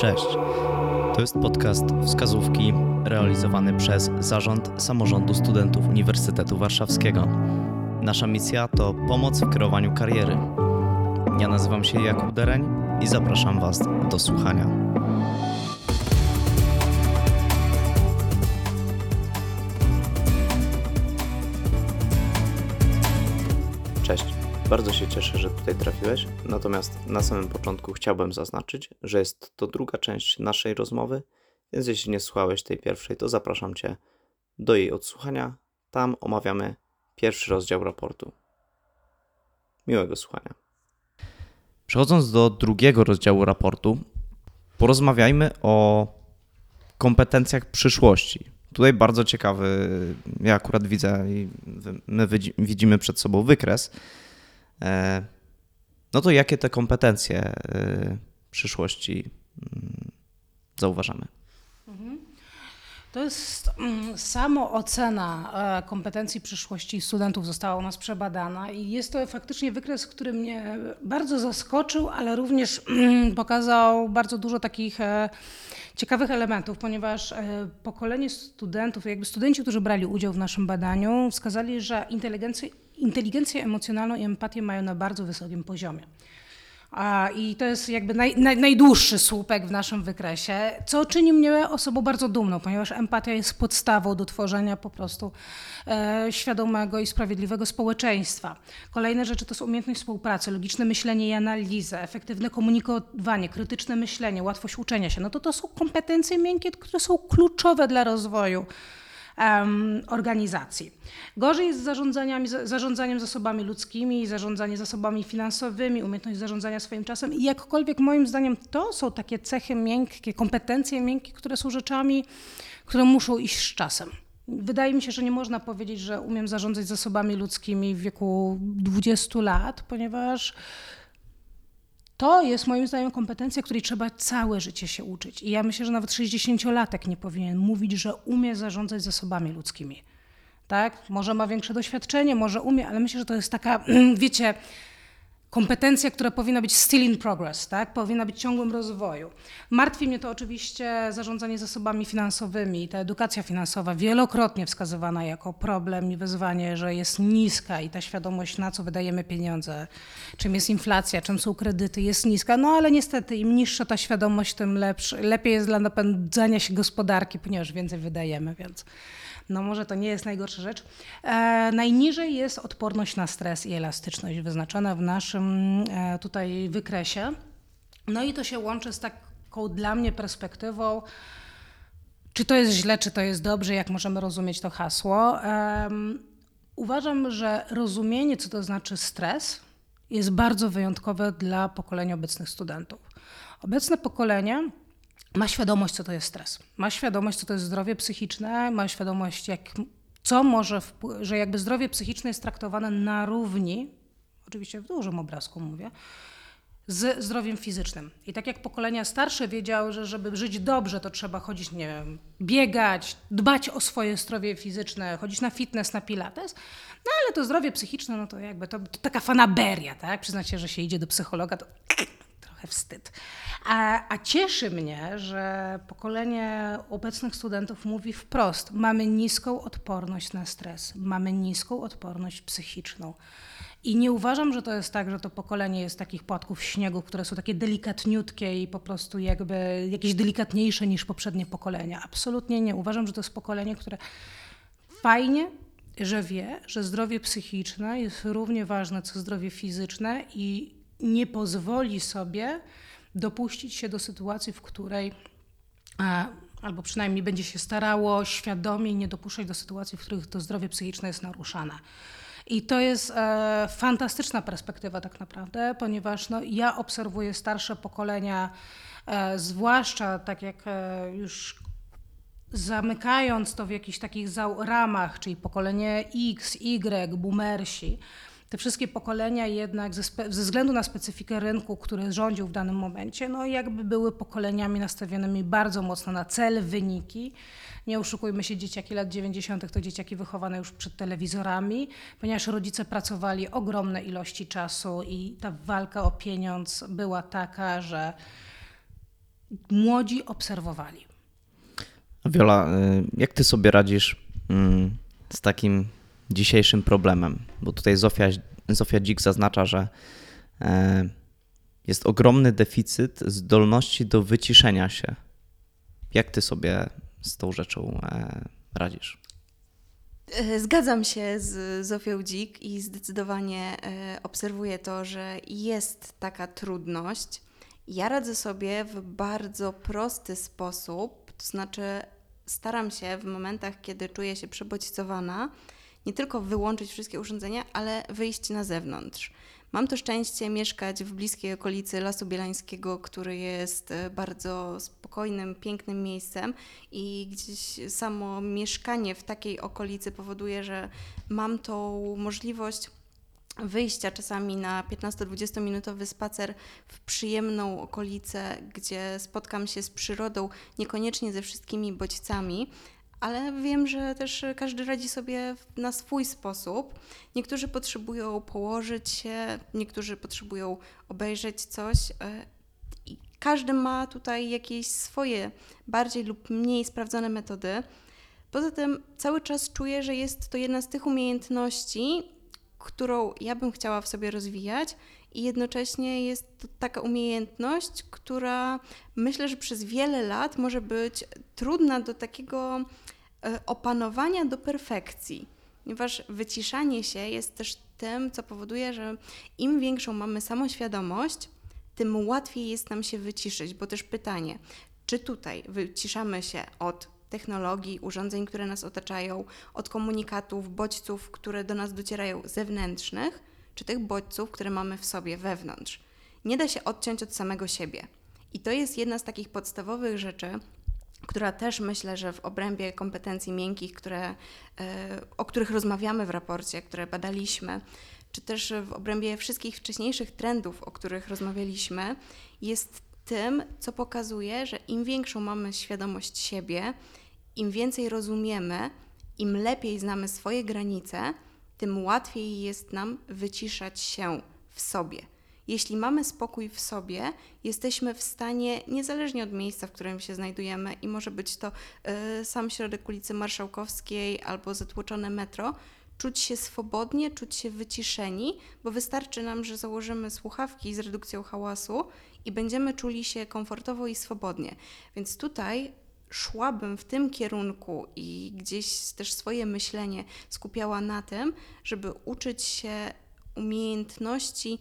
Cześć. To jest podcast Wskazówki realizowany przez Zarząd Samorządu Studentów Uniwersytetu Warszawskiego. Nasza misja to pomoc w kreowaniu kariery. Ja nazywam się Jakub Dereń i zapraszam Was do słuchania. Bardzo się cieszę, że tutaj trafiłeś. Natomiast na samym początku chciałbym zaznaczyć, że jest to druga część naszej rozmowy, więc jeśli nie słuchałeś tej pierwszej, to zapraszam Cię do jej odsłuchania. Tam omawiamy pierwszy rozdział raportu. Miłego słuchania. Przechodząc do drugiego rozdziału raportu, porozmawiajmy o kompetencjach przyszłości. Tutaj bardzo ciekawy, ja akurat widzę my widzimy przed sobą wykres. E, no to jakie te kompetencje e, przyszłości mm, zauważamy? To jest mm, samo ocena e, kompetencji przyszłości studentów została u nas przebadana i jest to faktycznie wykres, który mnie bardzo zaskoczył, ale również mm, pokazał bardzo dużo takich ciekawych elementów, ponieważ pokolenie studentów, jakby studenci, którzy brali udział w naszym badaniu, wskazali, że inteligencję, inteligencję emocjonalną i empatię mają na bardzo wysokim poziomie. I to jest jakby naj, naj, najdłuższy słupek w naszym wykresie, co czyni mnie osobą bardzo dumną, ponieważ empatia jest podstawą do tworzenia po prostu e, świadomego i sprawiedliwego społeczeństwa. Kolejne rzeczy to są umiejętność współpracy, logiczne myślenie i analiza, efektywne komunikowanie, krytyczne myślenie, łatwość uczenia się. No to to są kompetencje miękkie, które są kluczowe dla rozwoju um, organizacji. Gorzej jest z zarządzaniami, zarządzaniem zasobami ludzkimi, zarządzanie zasobami finansowymi, umiejętność zarządzania swoim czasem i jakkolwiek moim zdaniem to są takie cechy miękkie, kompetencje miękkie, które są rzeczami, które muszą iść z czasem. Wydaje mi się, że nie można powiedzieć, że umiem zarządzać zasobami ludzkimi w wieku 20 lat, ponieważ to jest moim zdaniem kompetencja, której trzeba całe życie się uczyć. I ja myślę, że nawet 60-latek nie powinien mówić, że umie zarządzać zasobami ludzkimi. Tak? Może ma większe doświadczenie, może umie, ale myślę, że to jest taka, wiecie, kompetencja, która powinna być still in progress, tak? powinna być ciągłym rozwoju. Martwi mnie to oczywiście zarządzanie zasobami finansowymi. Ta edukacja finansowa wielokrotnie wskazywana jako problem i wyzwanie, że jest niska i ta świadomość, na co wydajemy pieniądze, czym jest inflacja, czym są kredyty, jest niska. No ale niestety im niższa ta świadomość, tym lepszy, lepiej jest dla napędzania się gospodarki, ponieważ więcej wydajemy, więc no może to nie jest najgorsza rzecz. E, najniżej jest odporność na stres i elastyczność wyznaczona w naszym e, tutaj wykresie. No i to się łączy z taką dla mnie perspektywą, czy to jest źle, czy to jest dobrze, jak możemy rozumieć to hasło. E, uważam, że rozumienie, co to znaczy stres, jest bardzo wyjątkowe dla pokolenia obecnych studentów. Obecne pokolenie ma świadomość, co to jest stres. Ma świadomość, co to jest zdrowie psychiczne, ma świadomość, jak, co może, że jakby zdrowie psychiczne jest traktowane na równi, oczywiście w dużym obrazku mówię, z zdrowiem fizycznym. I tak jak pokolenia starsze wiedziały, że żeby żyć dobrze, to trzeba chodzić, nie wiem, biegać, dbać o swoje zdrowie fizyczne, chodzić na fitness, na pilates, no ale to zdrowie psychiczne, no to jakby to, to taka fanaberia, tak? Przyznać się, że się idzie do psychologa, to trochę wstyd. A, a, cieszy mnie, że pokolenie obecnych studentów mówi wprost: mamy niską odporność na stres, mamy niską odporność psychiczną. I nie uważam, że to jest tak, że to pokolenie jest takich płatków śniegu, które są takie delikatniutkie i po prostu jakby jakieś delikatniejsze niż poprzednie pokolenia. Absolutnie nie. Uważam, że to jest pokolenie, które fajnie, że wie, że zdrowie psychiczne jest równie ważne co zdrowie fizyczne i nie pozwoli sobie dopuścić się do sytuacji, w której albo przynajmniej będzie się starało świadomie nie dopuszczać do sytuacji, w których to zdrowie psychiczne jest naruszane. I to jest e, fantastyczna perspektywa tak naprawdę, ponieważ no, ja obserwuję starsze pokolenia, e, zwłaszcza tak jak e, już zamykając to w jakichś takich ramach, czyli pokolenie X, Y, boomersi, te wszystkie pokolenia jednak ze, ze, względu na specyfikę rynku, który rządził w danym momencie, no jakby były pokoleniami nastawionymi bardzo mocno na cel, wyniki. Nie oszukujmy się, dzieciaki lat 90. to dzieciaki wychowane już przed telewizorami, ponieważ rodzice pracowali ogromne ilości czasu i ta walka o pieniądz była taka, że młodzi obserwowali. Wiola, y, jak ty sobie radzisz mm, z takim dzisiejszym problemem? Bo tutaj Zofia, Zofia Dzik zaznacza, że e, jest ogromny deficyt zdolności do wyciszenia się. Jak ty sobie z tą rzeczą e, radzisz? E, Zgadzam się z Zofią Dzik i zdecydowanie obserwuję to, że jest taka trudność. Ja radzę sobie w bardzo prosty sposób, to znaczy staram się w momentach, kiedy czuję się przebodźcowana, nie tylko wyłączyć wszystkie urządzenia, ale wyjść na zewnątrz. Mam to szczęście mieszkać w bliskiej okolicy Lasu Bielańskiego, który jest e, bardzo spokojnym, pięknym miejscem i gdzieś samo mieszkanie w takiej okolicy powoduje, że mam tą możliwość wyjścia czasami na 15-20 minutowy spacer w przyjemną okolicę, gdzie spotkam się z przyrodą, niekoniecznie ze wszystkimi bodźcami, ale wiem, że też każdy radzi sobie na swój sposób. Niektórzy potrzebują położyć się, niektórzy potrzebują obejrzeć coś. e, I każdy ma tutaj jakieś swoje bardziej lub mniej sprawdzone metody. Poza tym cały czas czuję, że jest to jedna z tych umiejętności, którą ja bym chciała w sobie rozwijać, i jednocześnie jest to taka umiejętność, która myślę, że przez wiele lat może być trudna do takiego e, opanowania do perfekcji, ponieważ wyciszanie się jest też tym, co powoduje, że im większą mamy samoświadomość, tym łatwiej jest nam się wyciszyć, bo też pytanie, czy tutaj wyciszamy się od technologii, urządzeń, które nas otaczają, od komunikatów, bodźców, które do nas docierają zewnętrznych, czy tych bodźców, które mamy w sobie wewnątrz. Nie da się odciąć od samego siebie. I to jest jedna z takich podstawowych rzeczy, która też myślę, że w obrębie kompetencji miękkich, które, e, o których rozmawiamy w raporcie, które badaliśmy, czy też w obrębie wszystkich wcześniejszych trendów, o których rozmawialiśmy, jest tym, co pokazuje, że im większą mamy świadomość siebie, im więcej rozumiemy, im lepiej znamy swoje granice, tym łatwiej jest nam wyciszać się w sobie. Jeśli mamy spokój w sobie, jesteśmy w stanie, niezależnie od miejsca, w którym się znajdujemy, i może być to y, sam środek ulicy Marszałkowskiej albo zatłoczone metro, czuć się swobodnie, czuć się wyciszeni, bo wystarczy nam, że założymy słuchawki z redukcją hałasu i będziemy czuli się komfortowo i swobodnie. Więc tutaj szłabym w tym kierunku i gdzieś też swoje myślenie skupiała na tym, żeby uczyć się umiejętności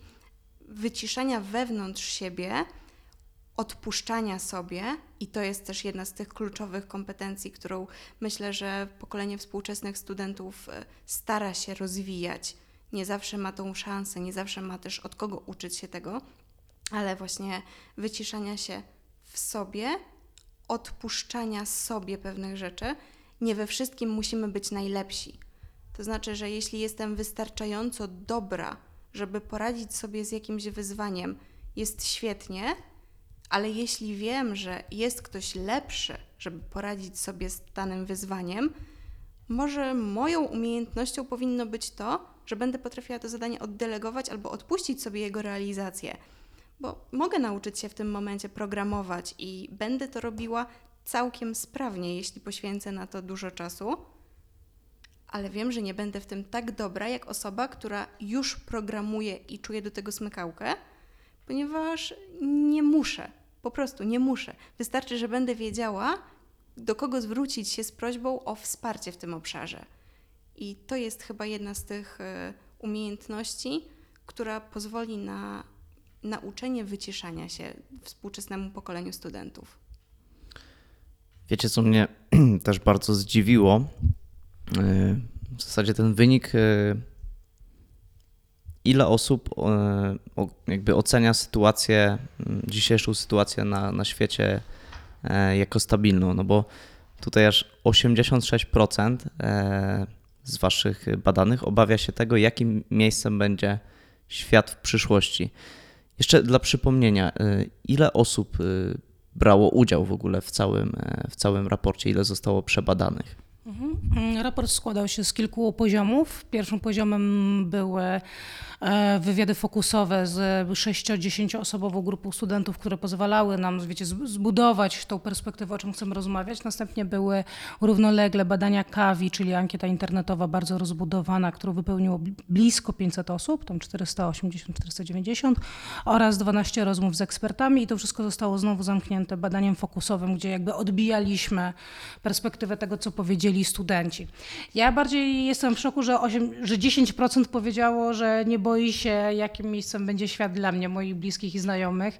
wyciszenia wewnątrz siebie, odpuszczania sobie, i to jest też jedna z tych kluczowych kompetencji, którą myślę, że pokolenie współczesnych studentów e, stara się rozwijać. Nie zawsze ma tą szansę, nie zawsze ma też od kogo uczyć się tego, ale właśnie wyciszania się w sobie, odpuszczania sobie pewnych rzeczy. Nie we wszystkim musimy być najlepsi. To znaczy, że jeśli jestem wystarczająco dobra, żeby poradzić sobie z jakimś wyzwaniem, jest świetnie, ale jeśli wiem, że jest ktoś lepszy, żeby poradzić sobie z danym wyzwaniem, może moją umiejętnością powinno być to, że będę potrafiła to zadanie oddelegować albo odpuścić sobie jego realizację. Bo mogę nauczyć się w tym momencie programować i będę to robiła całkiem sprawnie, jeśli poświęcę na to dużo czasu, ale wiem, że nie będę w tym tak dobra jak osoba, która już programuje i czuje do tego smykałkę, ponieważ nie muszę, po prostu nie muszę. Wystarczy, że będę wiedziała, do kogo zwrócić się z prośbą o wsparcie w tym obszarze. I to jest chyba jedna z tych e, umiejętności, która pozwoli na nauczenie wyciszania się współczesnemu pokoleniu studentów. Wiecie, co mnie też bardzo zdziwiło? Yy, W zasadzie ten wynik, yy, ile osób o- jakby ocenia sytuację, dzisiejszą sytuację na, na świecie jako stabilną, no bo tutaj aż 86% yy, z Waszych badanych obawia się tego, jakim miejscem będzie świat w przyszłości. Jeszcze dla przypomnienia, yy, ile osób yy, brało udział w ogóle w całym, yy, w całym raporcie, ile zostało przebadanych? Mm, Raport składał się z kilku poziomów. Pierwszym poziomem były e, wywiady fokusowe z 6-10 osobową grupą studentów, które pozwalały nam, wiecie, zbudować tą perspektywę, o czym chcemy rozmawiać. Następnie były równolegle badania KAWI, czyli ankieta internetowa bardzo rozbudowana, którą wypełniło bl- blisko 500 osób, tam 480-490 oraz 12 rozmów z ekspertami i to wszystko zostało znowu zamknięte badaniem fokusowym, gdzie jakby odbijaliśmy perspektywę tego, co powiedzieli studenci. Ja bardziej jestem w szoku, że, 8, że 10% powiedziało, że nie boi się, jakim miejscem będzie świat dla mnie, moich bliskich i znajomych.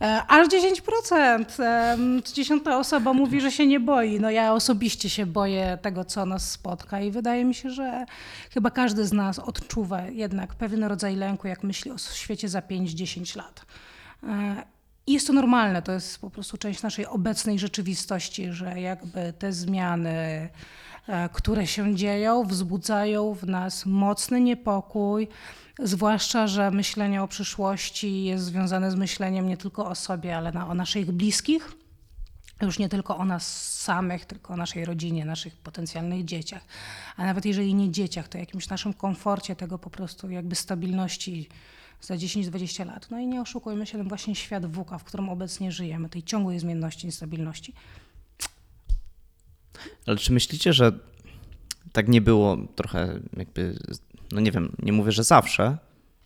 E, Aż 10%. em, co Dziesiąta osoba mówi, że się nie boi. No ja osobiście się boję tego, co nas spotka i wydaje mi się, że chyba każdy z nas odczuwa jednak pewien rodzaj lęku, jak myśli o świecie za 5-10 lat. I jest to normalne, to jest po prostu część naszej obecnej rzeczywistości, że jakby te zmiany, e, które się dzieją, wzbudzają w nas mocny niepokój, zwłaszcza, że myślenie o przyszłości jest związane z myśleniem nie tylko o sobie, ale na, o naszych bliskich. Już nie tylko o nas samych, tylko o naszej rodzinie, naszych potencjalnych dzieciach. A nawet jeżeli nie dzieciach, to jakimś naszym komforcie, tego po prostu jakby stabilności za 10-20 lat. No i nie oszukujmy się, ten właśnie świat WUKA, w którym obecnie żyjemy, tej ciągłej zmienności, niestabilności. Ale czy myślicie, że tak nie było trochę jakby, no nie wiem, nie mówię, że zawsze,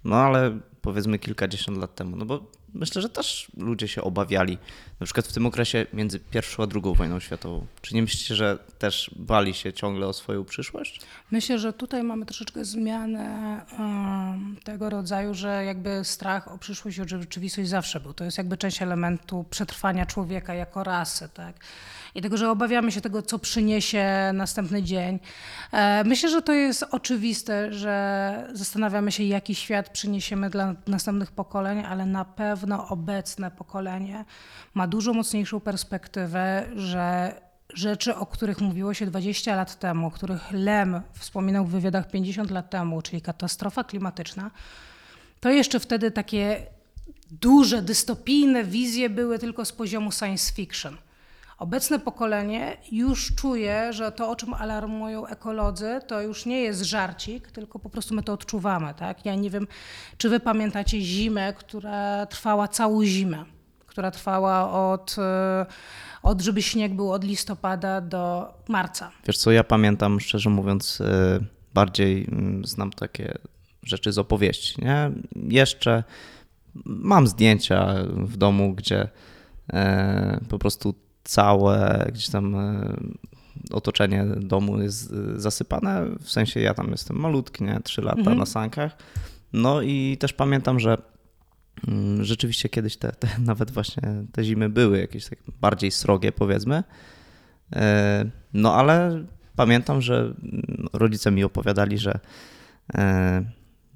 no ale powiedzmy kilkadziesiąt lat temu, no bo myślę, że też ludzie się obawiali, na przykład w tym okresie między pierwszą a drugą wojną światową. Czy nie myślicie, że też bali się ciągle o swoją przyszłość? Myślę, że tutaj mamy troszeczkę zmianę tego rodzaju, że jakby strach o przyszłość i o rzeczywistość zawsze był. To jest jakby część elementu przetrwania człowieka jako rasy, tak? I tego, że obawiamy się tego, co przyniesie następny dzień. E, Myślę, że to jest oczywiste, że zastanawiamy się, jaki świat przyniesiemy dla następnych pokoleń, ale na pewno obecne pokolenie ma dużo mocniejszą perspektywę, że rzeczy, o których mówiło się 20 lat temu, o których Lem wspominał w wywiadach 50 lat temu, czyli katastrofa klimatyczna, to jeszcze wtedy takie duże, dystopijne wizje były tylko z poziomu science fiction. Obecne pokolenie już czuje, że to, o czym alarmują ekolodzy, to już nie jest żarcik, tylko po prostu my to odczuwamy. Tak? Ja nie wiem, czy wy pamiętacie zimę, która trwała całą zimę, która trwała od, e, od żeby śnieg był od listopada do marca. Wiesz co, ja pamiętam, szczerze mówiąc, y, bardziej mm, znam takie rzeczy z opowieści, nie? Jeszcze mam zdjęcia w domu, gdzie e, po prostu całe gdzieś tam e, otoczenie domu jest e, zasypane, w sensie ja tam jestem malutki, nie? Trzy lata Mhm. na sankach. No i też pamiętam, że mm, rzeczywiście kiedyś te, te nawet właśnie te zimy były jakieś tak bardziej srogie, powiedzmy. E, No ale pamiętam, że mm, rodzice mi opowiadali, że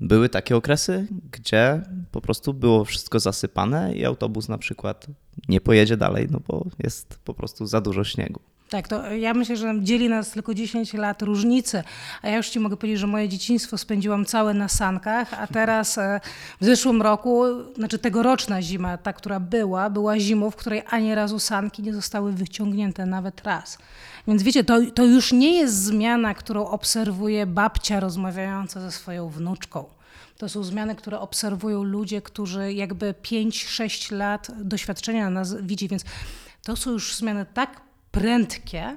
były takie okresy, gdzie po prostu było wszystko zasypane i autobus na przykład nie pojedzie dalej, no bo jest po prostu za dużo śniegu. Tak, to ja myślę, że dzieli nas tylko 10 lat różnicy, a ja już ci mogę powiedzieć, że moje dzieciństwo spędziłam całe na sankach, a teraz e, w zeszłym roku, znaczy tegoroczna zima, ta, która była, była zimą, w której ani razu sanki nie zostały wyciągnięte nawet raz. Więc wiecie, to, to już nie jest zmiana, którą obserwuje babcia rozmawiająca ze swoją wnuczką. To są zmiany, które obserwują ludzie, którzy jakby 5-6 lat doświadczenia na nas widzi, więc to są już zmiany tak prędkie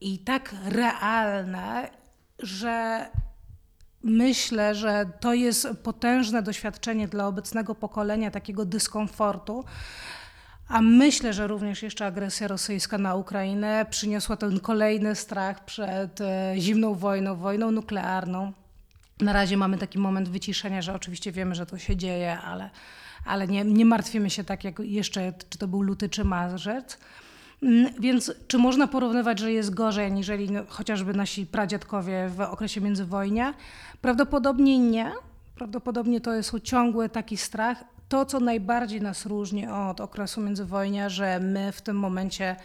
i tak realne, że myślę, że to jest potężne doświadczenie dla obecnego pokolenia takiego dyskomfortu. A myślę, że również jeszcze agresja rosyjska na Ukrainę przyniosła ten kolejny strach przed e, zimną wojną, wojną nuklearną. Na razie mamy taki moment wyciszenia, że oczywiście wiemy, że to się dzieje, ale, ale nie, nie martwimy się tak jak jeszcze, czy to był luty, czy marzec. Mm, Więc czy można porównywać, że jest gorzej, aniżeli no, chociażby nasi pradziadkowie w okresie międzywojnia? Prawdopodobnie nie. Prawdopodobnie to jest ciągły taki strach. To, co najbardziej nas różni od okresu międzywojnia, że my w tym momencie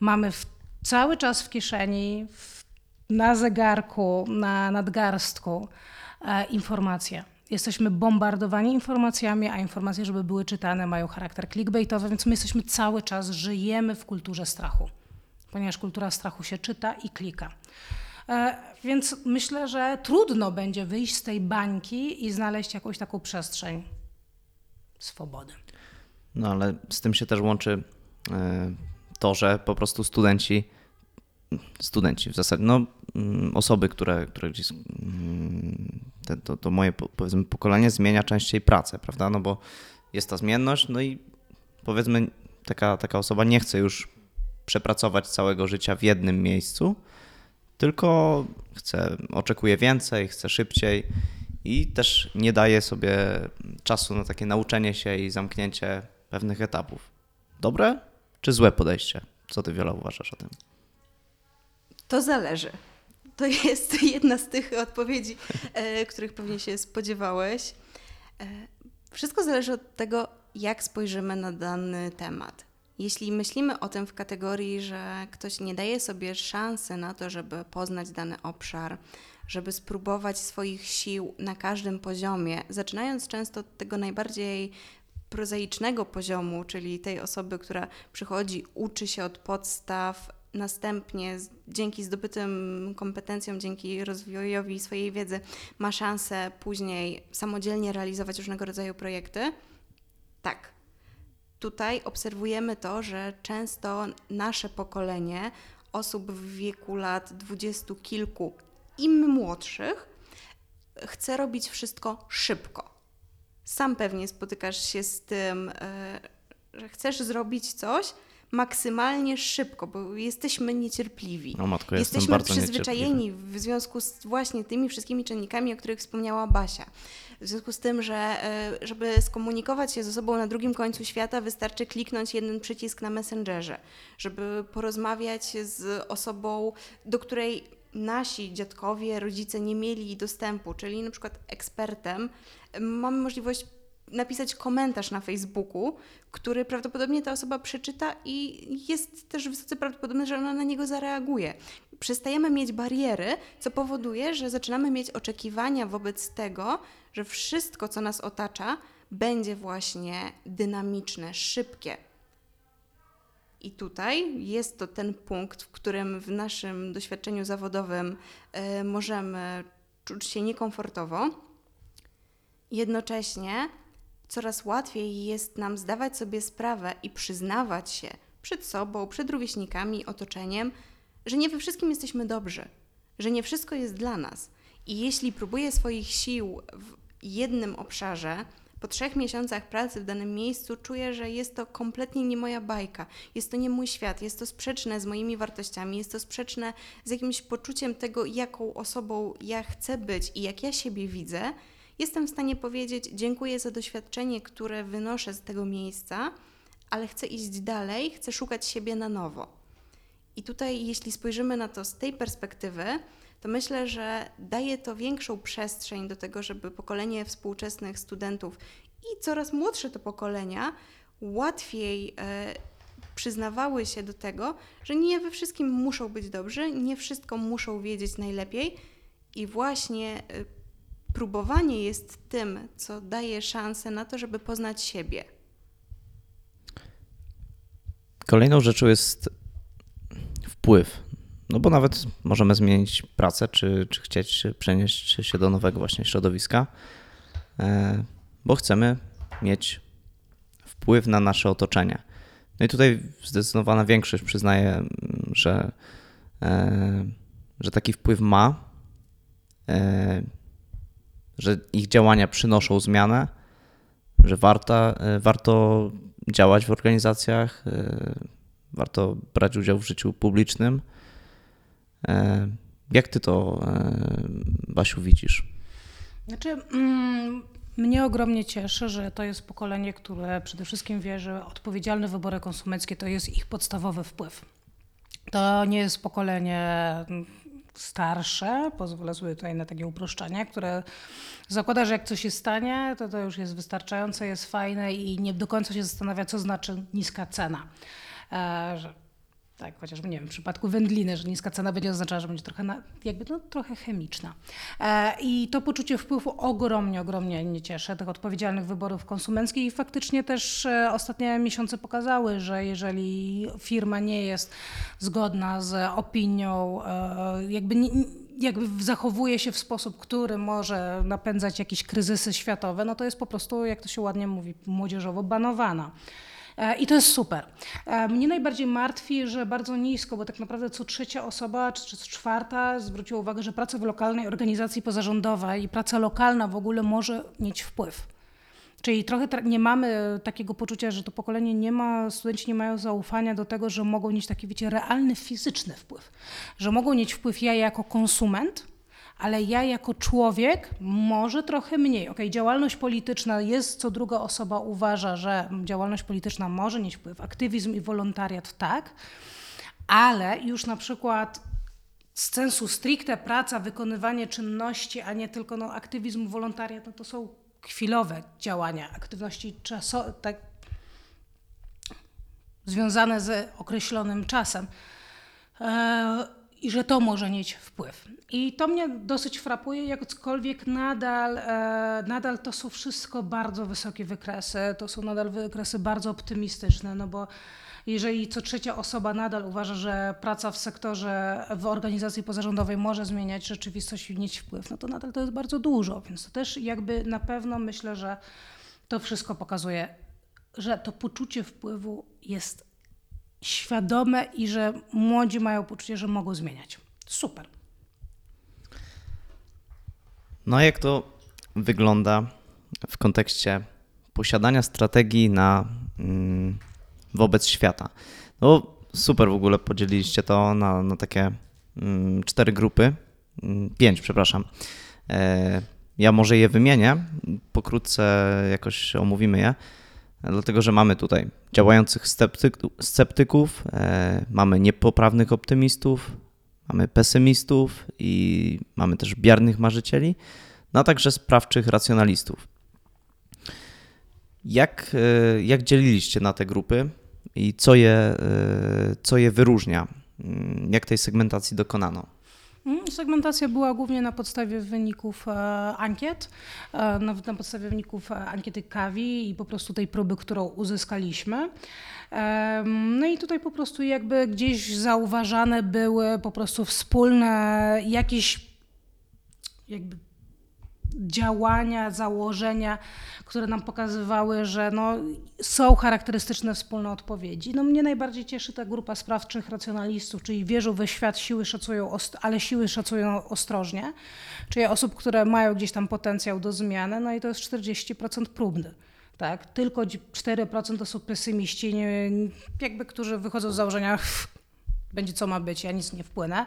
mamy w, cały czas w kieszeni, w, na zegarku, na nadgarstku e, informacje. Jesteśmy bombardowani informacjami, a informacje, żeby były czytane, mają charakter clickbaitowy, więc my jesteśmy cały czas, żyjemy w kulturze strachu. ponieważ kultura strachu się czyta i klika. E, Więc myślę, że trudno będzie wyjść z tej bańki i znaleźć jakąś taką przestrzeń swobody. No ale z tym się też łączy e, to, że po prostu studenci, studenci w zasadzie, no mm, osoby, które, które gdzieś, mm, to, to moje po- powiedzmy pokolenie zmienia częściej pracę, prawda? No bo jest ta zmienność, no i powiedzmy taka, taka osoba nie chce już przepracować całego życia w jednym miejscu, tylko chce, oczekuje więcej, chce szybciej i też nie daje sobie czasu na takie nauczenie się i zamknięcie pewnych etapów. Dobre czy złe podejście? Co ty, Wiola, uważasz o tym? To zależy. To jest jedna z tych odpowiedzi, e, których pewnie się spodziewałeś. E, wszystko zależy od tego, jak spojrzymy na dany temat. Jeśli myślimy o tym w kategorii, że ktoś nie daje sobie szansy na to, żeby poznać dany obszar, żeby spróbować swoich sił na każdym poziomie, zaczynając często od tego najbardziej prozaicznego poziomu, czyli tej osoby, która przychodzi, uczy się od podstaw, następnie dzięki zdobytym kompetencjom, dzięki rozwojowi swojej wiedzy ma szansę później samodzielnie realizować różnego rodzaju projekty. Tak. Tutaj obserwujemy to, że często nasze pokolenie osób w wieku lat dwudziestu kilku im młodszych chce robić wszystko szybko. Sam pewnie spotykasz się z tym, e, że chcesz zrobić coś maksymalnie szybko, bo jesteśmy niecierpliwi. O matko, Jesteśmy przyzwyczajeni w związku z właśnie tymi wszystkimi czynnikami, o których wspomniała Basia. W związku z tym, że e, żeby skomunikować się ze sobą na drugim końcu świata, wystarczy kliknąć jeden przycisk na Messengerze. Żeby porozmawiać z osobą, do której nasi dziadkowie, rodzice nie mieli dostępu, czyli na przykład ekspertem, mamy możliwość napisać komentarz na Facebooku, który prawdopodobnie ta osoba przeczyta i jest też wysoce prawdopodobne, że ona na niego zareaguje. Przestajemy mieć bariery, co powoduje, że zaczynamy mieć oczekiwania wobec tego, że wszystko, co nas otacza, będzie właśnie dynamiczne, szybkie. I tutaj jest to ten punkt, w którym w naszym doświadczeniu zawodowym e, możemy czuć się niekomfortowo. Jednocześnie coraz łatwiej jest nam zdawać sobie sprawę i przyznawać się przed sobą, przed rówieśnikami, otoczeniem, że nie we wszystkim jesteśmy dobrzy, że nie wszystko jest dla nas. I jeśli próbuję swoich sił w jednym obszarze, po trzech miesiącach pracy w danym miejscu czuję, że jest to kompletnie nie moja bajka, jest to nie mój świat, jest to sprzeczne z moimi wartościami, jest to sprzeczne z jakimś poczuciem tego, jaką osobą ja chcę być i jak ja siebie widzę, jestem w stanie powiedzieć: Dziękuję za doświadczenie, które wynoszę z tego miejsca, ale chcę iść dalej, chcę szukać siebie na nowo. I tutaj, jeśli spojrzymy na to z tej perspektywy, to myślę, że daje to większą przestrzeń do tego, żeby pokolenie współczesnych studentów i coraz młodsze to pokolenia łatwiej e, przyznawały się do tego, że nie we wszystkim muszą być dobrzy, nie wszystko muszą wiedzieć najlepiej i właśnie e, próbowanie jest tym, co daje szansę na to, żeby poznać siebie. Kolejną rzeczą jest wpływ. No bo nawet możemy zmienić pracę, czy, czy chcieć przenieść się do nowego właśnie środowiska, e, bo chcemy mieć wpływ na nasze otoczenie. No i tutaj zdecydowana większość przyznaje, że, e, że taki wpływ ma, e, że ich działania przynoszą zmianę, że warta, warto działać w organizacjach, e, warto brać udział w życiu publicznym. E, Jak ty to, e, Basiu, widzisz? Znaczy, mm, mnie ogromnie cieszy, że to jest pokolenie, które przede wszystkim wie, że odpowiedzialne wybory konsumenckie to jest ich podstawowy wpływ. To nie jest pokolenie starsze, pozwolę sobie tutaj na takie uproszczenie, które zakłada, że jak coś się stanie, to to już jest wystarczające, jest fajne i nie do końca się zastanawia, co znaczy niska cena. Tak, chociażby nie wiem, w przypadku wędliny, że niska cena będzie oznaczała, że będzie trochę, na, jakby, no, trochę chemiczna. E, I to poczucie wpływu ogromnie, ogromnie mnie cieszy, tych odpowiedzialnych wyborów konsumenckich i faktycznie też e, ostatnie miesiące pokazały, że jeżeli firma nie jest zgodna z opinią, e, jakby nie, jakby zachowuje się w sposób, który może napędzać jakieś kryzysy światowe, no to jest po prostu, jak to się ładnie mówi, młodzieżowo banowana. E, I to jest super. E, Mnie najbardziej martwi, że bardzo nisko, bo tak naprawdę co trzecia osoba, czy, co czwarta zwróciła uwagę, że praca w lokalnej organizacji pozarządowej i praca lokalna w ogóle może mieć wpływ. Czyli trochę nie mamy takiego poczucia, że to pokolenie nie ma, studenci nie mają zaufania do tego, że mogą mieć taki, wiecie, realny, fizyczny wpływ. Że mogą mieć wpływ ja jako konsument, ale ja jako człowiek może trochę mniej. Okej, działalność polityczna jest, co druga osoba uważa, że działalność polityczna może mieć wpływ, aktywizm i wolontariat tak, ale już na przykład z sensu stricte praca, wykonywanie czynności, a nie tylko no, aktywizm, wolontariat, no to są chwilowe działania, aktywności czaso, tak, związane z określonym czasem. E, I że to może mieć wpływ. I to mnie dosyć frapuje, jakkolwiek nadal, e, nadal to są wszystko bardzo wysokie wykresy, to są nadal wykresy bardzo optymistyczne, no bo jeżeli co trzecia osoba nadal uważa, że praca w sektorze, w organizacji pozarządowej może zmieniać rzeczywistość i mieć wpływ, no to nadal to jest bardzo dużo, więc to też jakby na pewno myślę, że to wszystko pokazuje, że to poczucie wpływu jest świadome i że młodzi mają poczucie, że mogą zmieniać. Super. No jak to wygląda w kontekście posiadania strategii na, mm, wobec świata? No super w ogóle podzieliliście to na, na takie mm, cztery grupy, mm, pięć, przepraszam. E, ja może je wymienię, pokrótce jakoś omówimy je, dlatego że mamy tutaj działających sceptyk- sceptyków, e, mamy niepoprawnych optymistów, mamy pesymistów i mamy też biernych marzycieli, no a także sprawczych racjonalistów. Jak, e, jak dzieliliście na te grupy i co je, e, co je wyróżnia? Mm, Jak tej segmentacji dokonano? Mm, Segmentacja była głównie na podstawie wyników e, ankiet, e, na, na podstawie wyników e, ankiety Kawi i po prostu tej próby, którą uzyskaliśmy. No i tutaj po prostu jakby gdzieś zauważane były po prostu wspólne jakieś jakby działania, założenia, które nam pokazywały, że no, są charakterystyczne wspólne odpowiedzi. No, mnie najbardziej cieszy ta grupa sprawczych racjonalistów, czyli wierzą we świat, siły szacują, ale siły szacują ostrożnie, czyli osób, które mają gdzieś tam potencjał do zmiany, no i to jest 40% próbny. Tak? Tylko dzi- 4% to są pesymiści, nie, jakby, którzy wychodzą z założenia, będzie co ma być, ja nic nie wpłynę.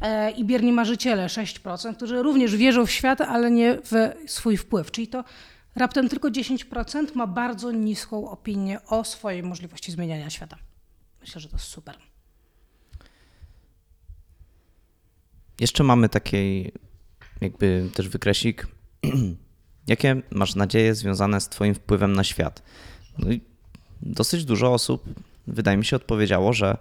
E, I bierni marzyciele 6%, którzy również wierzą w świat, ale nie w swój wpływ. Czyli to raptem tylko 10% ma bardzo niską opinię o swojej możliwości zmieniania świata. Myślę, że to super. Jeszcze mamy taki jakby też wykresik. Jakie masz nadzieje związane z Twoim wpływem na świat? No dosyć dużo osób, wydaje mi się, odpowiedziało, że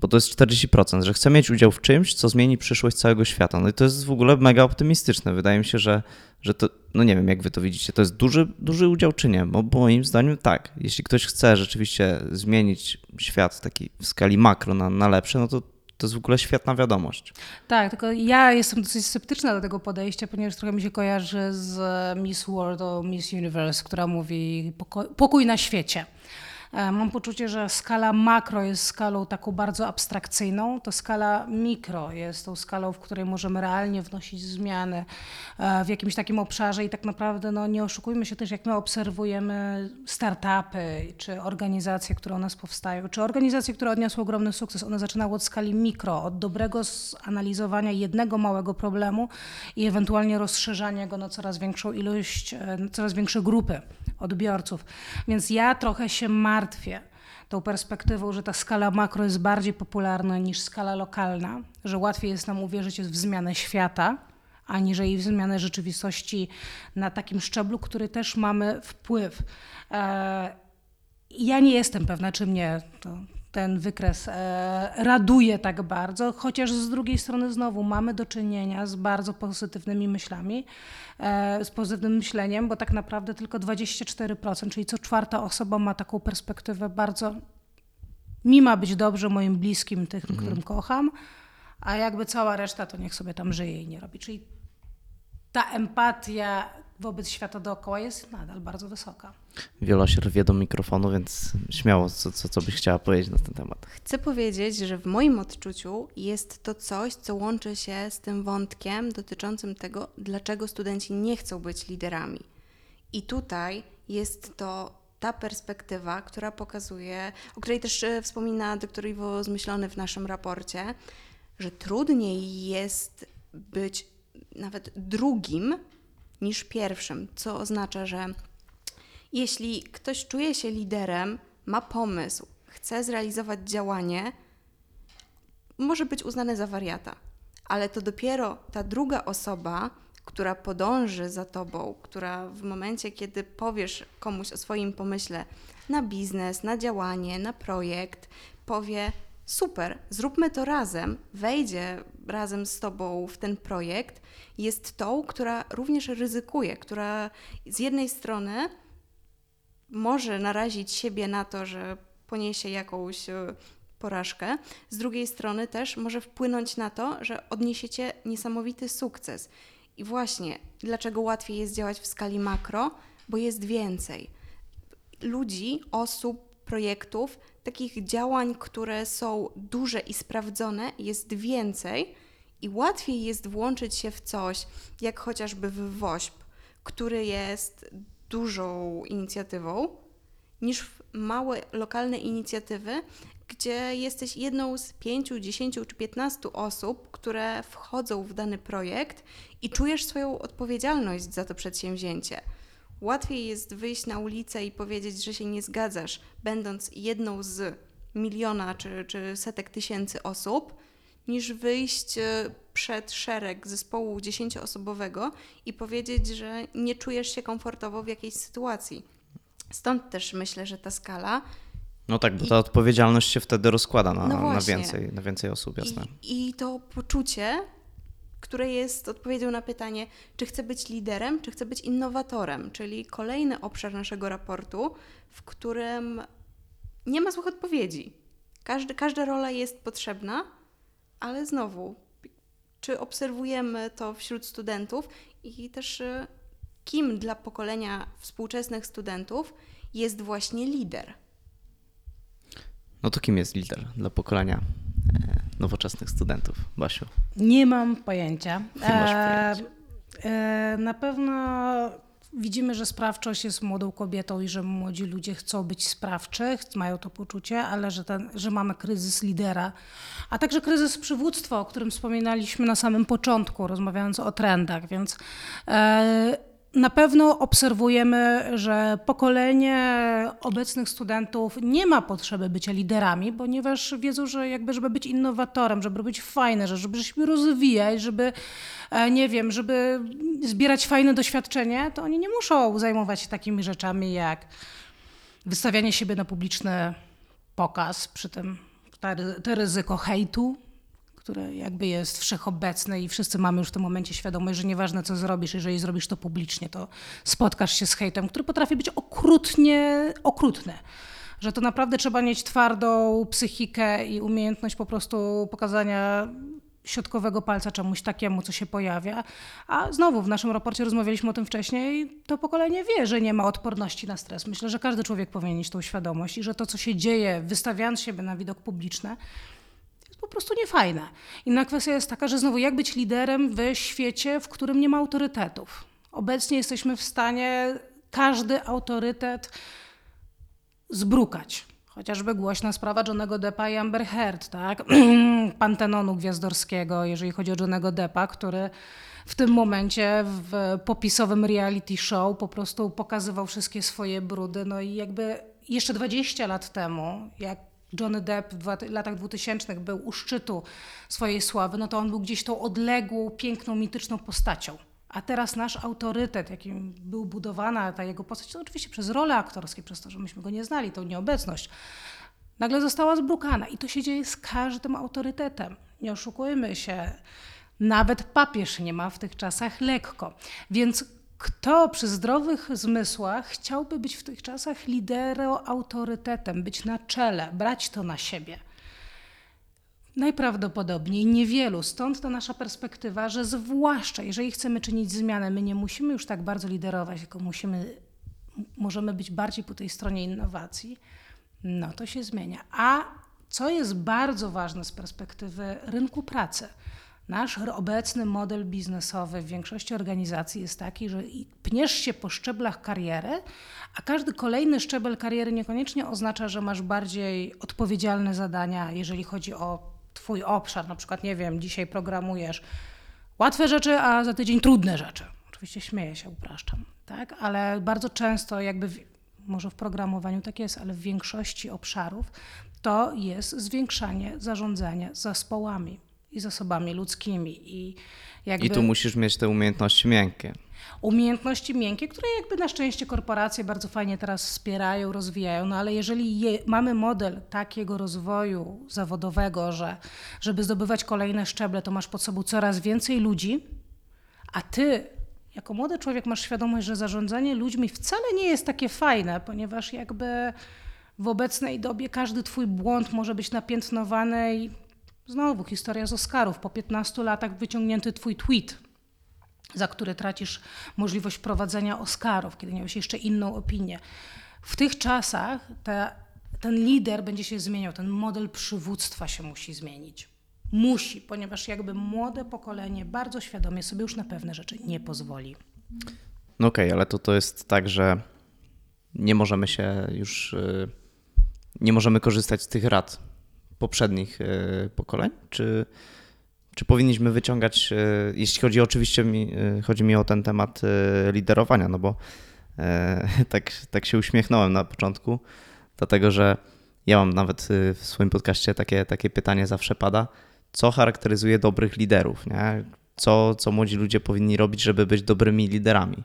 bo to jest 40%, że chce mieć udział w czymś, co zmieni przyszłość całego świata. No i to jest w ogóle mega optymistyczne. Wydaje mi się, że, że to, no nie wiem, jak wy to widzicie, to jest duży, duży udział czy nie? Bo moim zdaniem tak. Jeśli ktoś chce rzeczywiście zmienić świat taki w skali makro na, na lepsze, no to to jest w ogóle świetna wiadomość. Tak, tylko ja jestem dosyć sceptyczna do tego podejścia, ponieważ trochę mi się kojarzy z Miss World o Miss Universe, która mówi pokój na świecie. E, Mam poczucie, że skala makro jest skalą taką bardzo abstrakcyjną, to skala mikro jest tą skalą, w której możemy realnie wnosić zmiany e, w jakimś takim obszarze. I tak naprawdę no, nie oszukujmy się też, jak my obserwujemy startupy czy organizacje, które u nas powstają, czy organizacje, które odniosły ogromny sukces, one zaczynały od skali mikro, od dobrego zanalizowania jednego małego problemu i ewentualnie rozszerzania go na coraz większą ilość, e, coraz większe grupy odbiorców. Więc ja trochę się martwię tą perspektywą, że ta skala makro jest bardziej popularna niż skala lokalna, że łatwiej jest nam uwierzyć w zmianę świata, aniżeli w zmianę rzeczywistości na takim szczeblu, który też mamy wpływ. E, Ja nie jestem pewna, czy mnie to ten wykres e, raduje tak bardzo, chociaż z drugiej strony znowu mamy do czynienia z bardzo pozytywnymi myślami, e, z pozytywnym myśleniem, bo tak naprawdę tylko 24%, czyli co czwarta osoba ma taką perspektywę bardzo mi ma być dobrze moim bliskim, tych, którym kocham, a jakby cała reszta to niech sobie tam żyje i nie robi. Czyli ta empatia wobec świata dookoła jest nadal bardzo wysoka. Wiola się rwie do mikrofonu, więc śmiało, co, co, co byś chciała powiedzieć na ten temat. Chcę powiedzieć, że w moim odczuciu jest to coś, co łączy się z tym wątkiem dotyczącym tego, dlaczego studenci nie chcą być liderami. I tutaj jest to ta perspektywa, która pokazuje, o której też e, wspomina doktor Iwo Zmyślony w naszym raporcie, że trudniej jest być nawet drugim niż pierwszym, co oznacza, że jeśli ktoś czuje się liderem, ma pomysł, chce zrealizować działanie, może być uznany za wariata, ale to dopiero ta druga osoba, która podąży za tobą, która w momencie, kiedy powiesz komuś o swoim pomyśle na biznes, na działanie, na projekt, powie: Super, zróbmy to razem, wejdzie razem z tobą w ten projekt, jest tą, która również ryzykuje, która z jednej strony może narazić siebie na to, że poniesie jakąś e, porażkę, z drugiej strony też może wpłynąć na to, że odniesiecie niesamowity sukces. I właśnie dlaczego łatwiej jest działać w skali makro, bo jest więcej. Ludzi, osób, projektów, takich działań, które są duże i sprawdzone, jest więcej i łatwiej jest włączyć się w coś, jak chociażby w WOŚP, który jest dużą inicjatywą, niż w małe lokalne inicjatywy, gdzie jesteś jedną z pięciu, dziesięciu czy piętnastu osób, które wchodzą w dany projekt i czujesz swoją odpowiedzialność za to przedsięwzięcie. Łatwiej jest wyjść na ulicę i powiedzieć, że się nie zgadzasz, będąc jedną z miliona czy, czy setek tysięcy osób, niż wyjść e, przed szereg zespołu dziesięcioosobowego i powiedzieć, że nie czujesz się komfortowo w jakiejś sytuacji. Stąd też myślę, że ta skala No tak, bo I- ta odpowiedzialność się wtedy rozkłada na, No na, więcej, na więcej osób, jasne. I, I to poczucie, które jest odpowiedzią na pytanie, czy chcę być liderem, czy chcę być innowatorem, czyli kolejny obszar naszego raportu, w którym nie ma złych odpowiedzi. Każdy, każda rola jest potrzebna, ale znowu, czy obserwujemy to wśród studentów i też y, kim dla pokolenia współczesnych studentów jest właśnie lider? No to kim jest lider dla pokolenia nowoczesnych studentów, Basiu? Nie mam pojęcia. Nie masz pojęcia. E, na pewno widzimy, że sprawczość jest młodą kobietą i że młodzi ludzie chcą być sprawczy, ch- mają to poczucie, ale że, ten, że mamy kryzys lidera, a także kryzys przywództwa, o którym wspominaliśmy na samym początku, rozmawiając o trendach, więc e, na pewno obserwujemy, że pokolenie obecnych studentów nie ma potrzeby bycia liderami, ponieważ wiedzą, że jakby, żeby być innowatorem, żeby być fajne, że żeby się rozwijać, żeby, e, nie wiem, żeby zbierać fajne doświadczenie, to oni nie muszą zajmować się takimi rzeczami jak wystawianie siebie na publiczny pokaz, przy tym to ryzyko hejtu, które jakby jest wszechobecne i wszyscy mamy już w tym momencie świadomość, że nieważne co zrobisz, jeżeli zrobisz to publicznie, to spotkasz się z hejtem, który potrafi być okrutnie okrutny. Że to naprawdę trzeba mieć twardą psychikę i umiejętność po prostu pokazania środkowego palca czemuś takiemu, co się pojawia. A znowu w naszym raporcie rozmawialiśmy o tym wcześniej, to pokolenie wie, że nie ma odporności na stres. Myślę, że każdy człowiek powinien mieć tą świadomość i że to, co się dzieje, wystawiając siebie na widok publiczny, prostu niefajne. Inna kwestia jest taka, że znowu jak być liderem w świecie, w którym nie ma autorytetów. Obecnie jesteśmy w stanie każdy autorytet zbrukać. Chociażby głośna sprawa Johnego Deppa i Amber Heard, tak? Pantenonu gwiazdorskiego, jeżeli chodzi o Johnego Deppa, który w tym momencie w popisowym reality show po prostu pokazywał wszystkie swoje brudy. No i jakby jeszcze 20 lat temu, jak Johnny Depp w latach 2000 był u szczytu swojej sławy, no to on był gdzieś tą odległą, piękną, mityczną postacią. A teraz nasz autorytet, jakim był budowana ta jego postać, to oczywiście przez role aktorskie, przez to, że myśmy go nie znali, tą nieobecność, nagle została zbrukana. I to się dzieje z każdym autorytetem. Nie oszukujmy się, nawet papież nie ma w tych czasach lekko. Więc kto przy zdrowych zmysłach chciałby być w tych czasach lidero autorytetem, być na czele, brać to na siebie? Najprawdopodobniej niewielu. Stąd ta nasza perspektywa, że zwłaszcza jeżeli chcemy czynić zmianę, my nie musimy już tak bardzo liderować, tylko musimy, możemy być bardziej po tej stronie innowacji, no to się zmienia. A co jest bardzo ważne z perspektywy rynku pracy? Nasz obecny model biznesowy w większości organizacji jest taki, że pniesz się po szczeblach kariery, a każdy kolejny szczebel kariery niekoniecznie oznacza, że masz bardziej odpowiedzialne zadania, jeżeli chodzi o Twój obszar. Na przykład, nie wiem, dzisiaj programujesz łatwe rzeczy, a za tydzień trudne rzeczy. Oczywiście śmieję się, upraszczam, tak? Ale bardzo często, jakby w, może w programowaniu tak jest, ale w większości obszarów to jest zwiększanie zarządzania zespołami i zasobami ludzkimi. I, jakby I tu musisz mieć te umiejętności miękkie. umiejętności miękkie, które jakby na szczęście korporacje bardzo fajnie teraz wspierają, rozwijają, no ale jeżeli je, mamy model takiego rozwoju zawodowego, że żeby zdobywać kolejne szczeble, to masz pod sobą coraz więcej ludzi, a ty jako młody człowiek masz świadomość, że zarządzanie ludźmi wcale nie jest takie fajne, ponieważ jakby w obecnej dobie każdy twój błąd może być napiętnowany i znowu historia z Oscarów. Po 15 latach wyciągnięty twój tweet, za który tracisz możliwość prowadzenia Oscarów, kiedy miałeś jeszcze inną opinię. W tych czasach ta, ten lider będzie się zmieniał, ten model przywództwa się musi zmienić. Musi, ponieważ jakby młode pokolenie bardzo świadomie sobie już na pewne rzeczy nie pozwoli. No okej, ale to, to jest tak, że nie możemy się już, y, nie możemy korzystać z tych rad poprzednich y, pokoleń? Czy, czy powinniśmy wyciągać, y, jeśli chodzi oczywiście mi, y, chodzi mi o ten temat liderowania, no bo e, tak, tak się uśmiechnąłem na początku, dlatego że ja mam nawet w swoim podcaście takie, takie pytanie zawsze pada, co charakteryzuje dobrych liderów, nie? Co, co młodzi ludzie powinni robić, żeby być dobrymi liderami.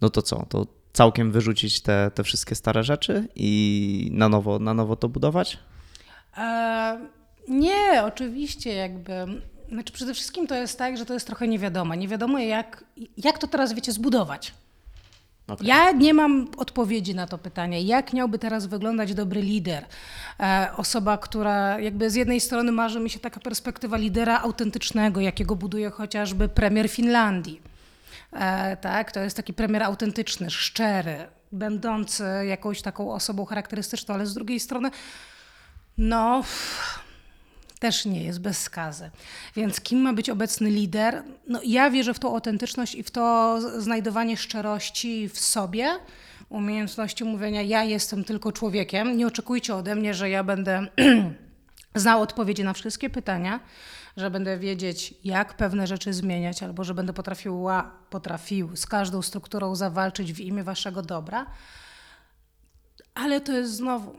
No to co? To całkiem wyrzucić te, te wszystkie stare rzeczy i na nowo, na nowo to budować? E, nie, oczywiście jakby. Znaczy przede wszystkim to jest tak, że to jest trochę niewiadome. Nie wiadomo jak, jak to teraz, wiecie, zbudować. Okej. Ja nie mam odpowiedzi na to pytanie. Jak miałby teraz wyglądać dobry lider? E, osoba, która jakby z jednej strony marzy mi się taka perspektywa lidera autentycznego, jakiego buduje chociażby premier Finlandii. E, tak, to jest taki premier autentyczny, szczery, będący jakąś taką osobą charakterystyczną, ale z drugiej strony, no, też nie jest bez skazy. Więc kim ma być obecny lider? No, ja wierzę w tą autentyczność i w to znajdowanie szczerości w sobie, umiejętności mówienia, ja jestem tylko człowiekiem. Nie oczekujcie ode mnie, że ja będę znał odpowiedzi na wszystkie pytania, że będę wiedzieć, jak pewne rzeczy zmieniać, albo że będę potrafiła, potrafił z każdą strukturą zawalczyć w imię waszego dobra. Ale to jest znowu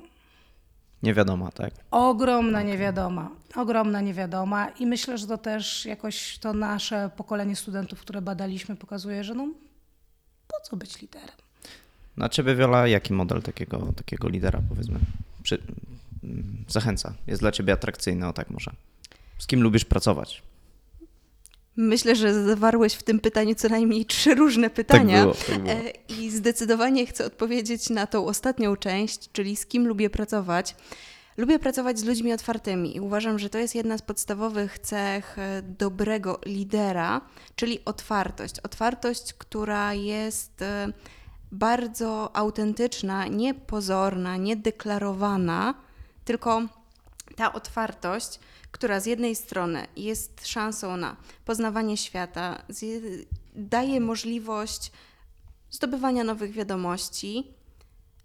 Nie wiadomo, tak? ogromna niewiadoma. Ogromna niewiadoma i myślę, że to też jakoś to nasze pokolenie studentów, które badaliśmy, pokazuje, że no po co być liderem? Na ciebie, Wiola, jaki model takiego, takiego lidera, powiedzmy, przy, mm, zachęca? Jest dla ciebie atrakcyjny, o tak może. Z kim lubisz pracować? Myślę, że zawarłeś w tym pytaniu co najmniej trzy różne pytania. było, tak było. E, I zdecydowanie chcę odpowiedzieć na tą ostatnią część, czyli z kim lubię pracować. Lubię pracować z ludźmi otwartymi i uważam, że to jest jedna z podstawowych cech e, dobrego lidera, czyli otwartość. Otwartość, która jest e, bardzo autentyczna, nie pozorna, nie deklarowana, tylko ta otwartość, która z jednej strony jest szansą na poznawanie świata, daje możliwość zdobywania nowych wiadomości,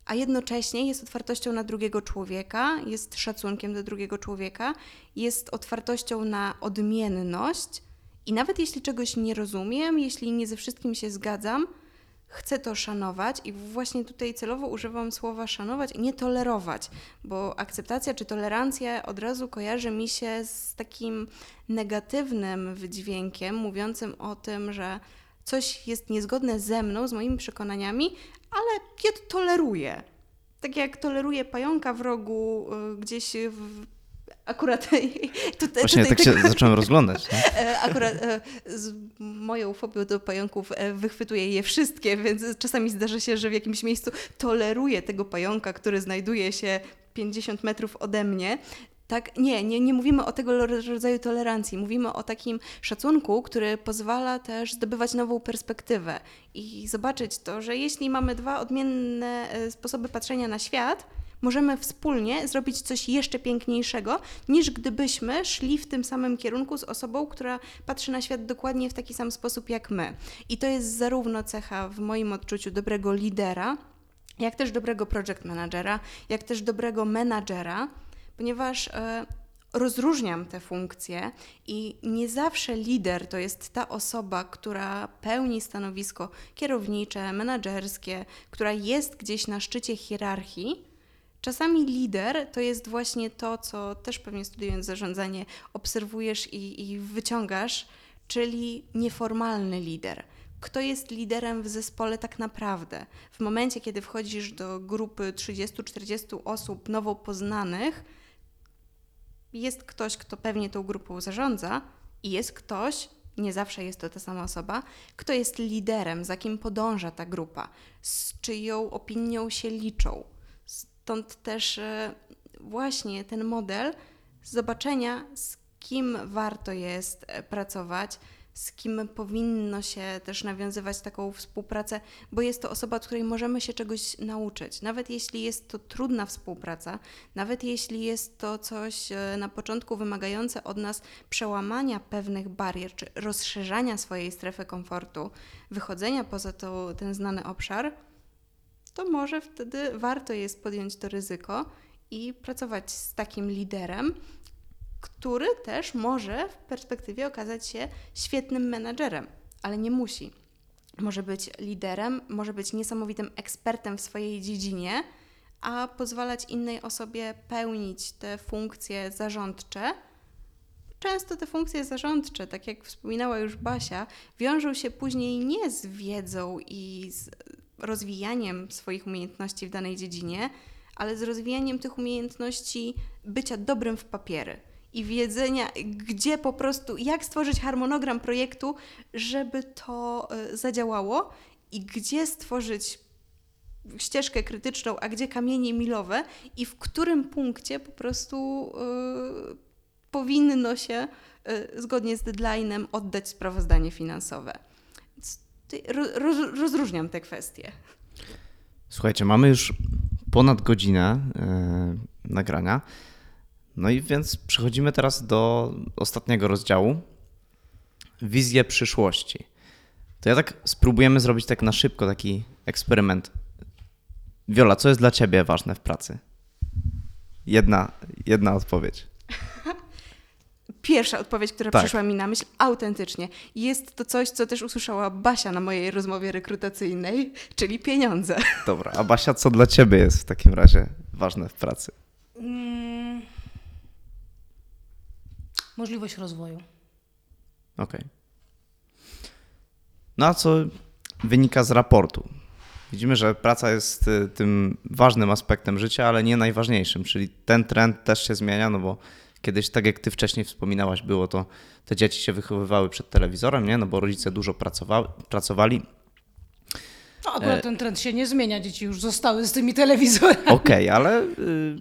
a jednocześnie jest otwartością na drugiego człowieka, jest szacunkiem do drugiego człowieka, jest otwartością na odmienność i nawet jeśli czegoś nie rozumiem, jeśli nie ze wszystkim się zgadzam, chcę to szanować i właśnie tutaj celowo używam słowa szanować nie tolerować, bo akceptacja czy tolerancja od razu kojarzy mi się z takim negatywnym wydźwiękiem mówiącym o tym, że coś jest niezgodne ze mną, z moimi przekonaniami, ale ja to toleruję. tak jak toleruję pająka w rogu y, gdzieś w, akurat tutaj, Właśnie tutaj tak się zacząłem rozglądać. Nie? E, Akurat e, z moją fobią do pająków e, wychwytuję je wszystkie, więc czasami zdarza się, że w jakimś miejscu toleruję tego pająka, który znajduje się 50 metrów ode mnie. Tak, nie, nie, nie mówimy o tego rodzaju tolerancji. Mówimy o takim szacunku, który pozwala też zdobywać nową perspektywę i zobaczyć to, że jeśli mamy dwa odmienne sposoby patrzenia na świat, możemy wspólnie zrobić coś jeszcze piękniejszego, niż gdybyśmy szli w tym samym kierunku z osobą, która patrzy na świat dokładnie w taki sam sposób jak my. I to jest zarówno cecha w moim odczuciu dobrego lidera, jak też dobrego project managera, jak też dobrego menadżera, ponieważ e, rozróżniam te funkcje i nie zawsze lider to jest ta osoba, która pełni stanowisko kierownicze, menedżerskie, która jest gdzieś na szczycie hierarchii. Czasami lider to jest właśnie to, co też pewnie studiując zarządzanie obserwujesz i, i wyciągasz, czyli nieformalny lider. Kto jest liderem w zespole tak naprawdę? W momencie, kiedy wchodzisz do grupy 30-40 osób nowo poznanych, jest ktoś, kto pewnie tą grupą zarządza, i jest ktoś, nie zawsze jest to ta sama osoba, kto jest liderem, za kim podąża ta grupa, z czyją opinią się liczą. Stąd też e, właśnie ten model zobaczenia, z kim warto jest e, pracować, z kim powinno się też nawiązywać taką współpracę, bo jest to osoba, od której możemy się czegoś nauczyć. Nawet jeśli jest to trudna współpraca, nawet jeśli jest to coś e, na początku wymagające od nas przełamania pewnych barier, czy rozszerzania swojej strefy komfortu, wychodzenia poza to, ten znany obszar, to może wtedy warto jest podjąć to ryzyko i pracować z takim liderem, który też może w perspektywie okazać się świetnym menadżerem, ale nie musi. Może być liderem, może być niesamowitym ekspertem w swojej dziedzinie, a pozwalać innej osobie pełnić te funkcje zarządcze. Często te funkcje zarządcze, tak jak wspominała już Basia, wiążą się później nie z wiedzą i z rozwijaniem swoich umiejętności w danej dziedzinie, ale z rozwijaniem tych umiejętności bycia dobrym w papiery i wiedzenia, gdzie po prostu, jak stworzyć harmonogram projektu, żeby to y, zadziałało i gdzie stworzyć ścieżkę krytyczną, a gdzie kamienie milowe i w którym punkcie po prostu y, powinno się y, zgodnie z deadline'em oddać sprawozdanie finansowe. Roz, rozróżniam te kwestie. Słuchajcie, mamy już ponad godzinę yy, nagrania. No i więc przechodzimy teraz do ostatniego rozdziału. Wizję przyszłości. To ja tak spróbujemy zrobić tak na szybko taki eksperyment. Wiola, co jest dla ciebie ważne w pracy? Jedna, jedna odpowiedź. Pierwsza odpowiedź, która tak. przyszła mi na myśl, autentycznie. Jest to coś, co też usłyszała Basia na mojej rozmowie rekrutacyjnej, czyli pieniądze. Dobra, a Basia, co dla ciebie jest w takim razie ważne w pracy? Mm możliwość rozwoju. Okej. Okay. No a co wynika z raportu? Widzimy, że praca jest y, tym ważnym aspektem życia, ale nie najważniejszym, czyli ten trend też się zmienia, no bo kiedyś, tak jak ty wcześniej wspominałaś, było to, te dzieci się wychowywały przed telewizorem, nie? No bo rodzice dużo pracowali, pracowali no, akurat e, ten trend się nie zmienia, dzieci już zostały z tymi telewizorami. Okej, okay, ale y,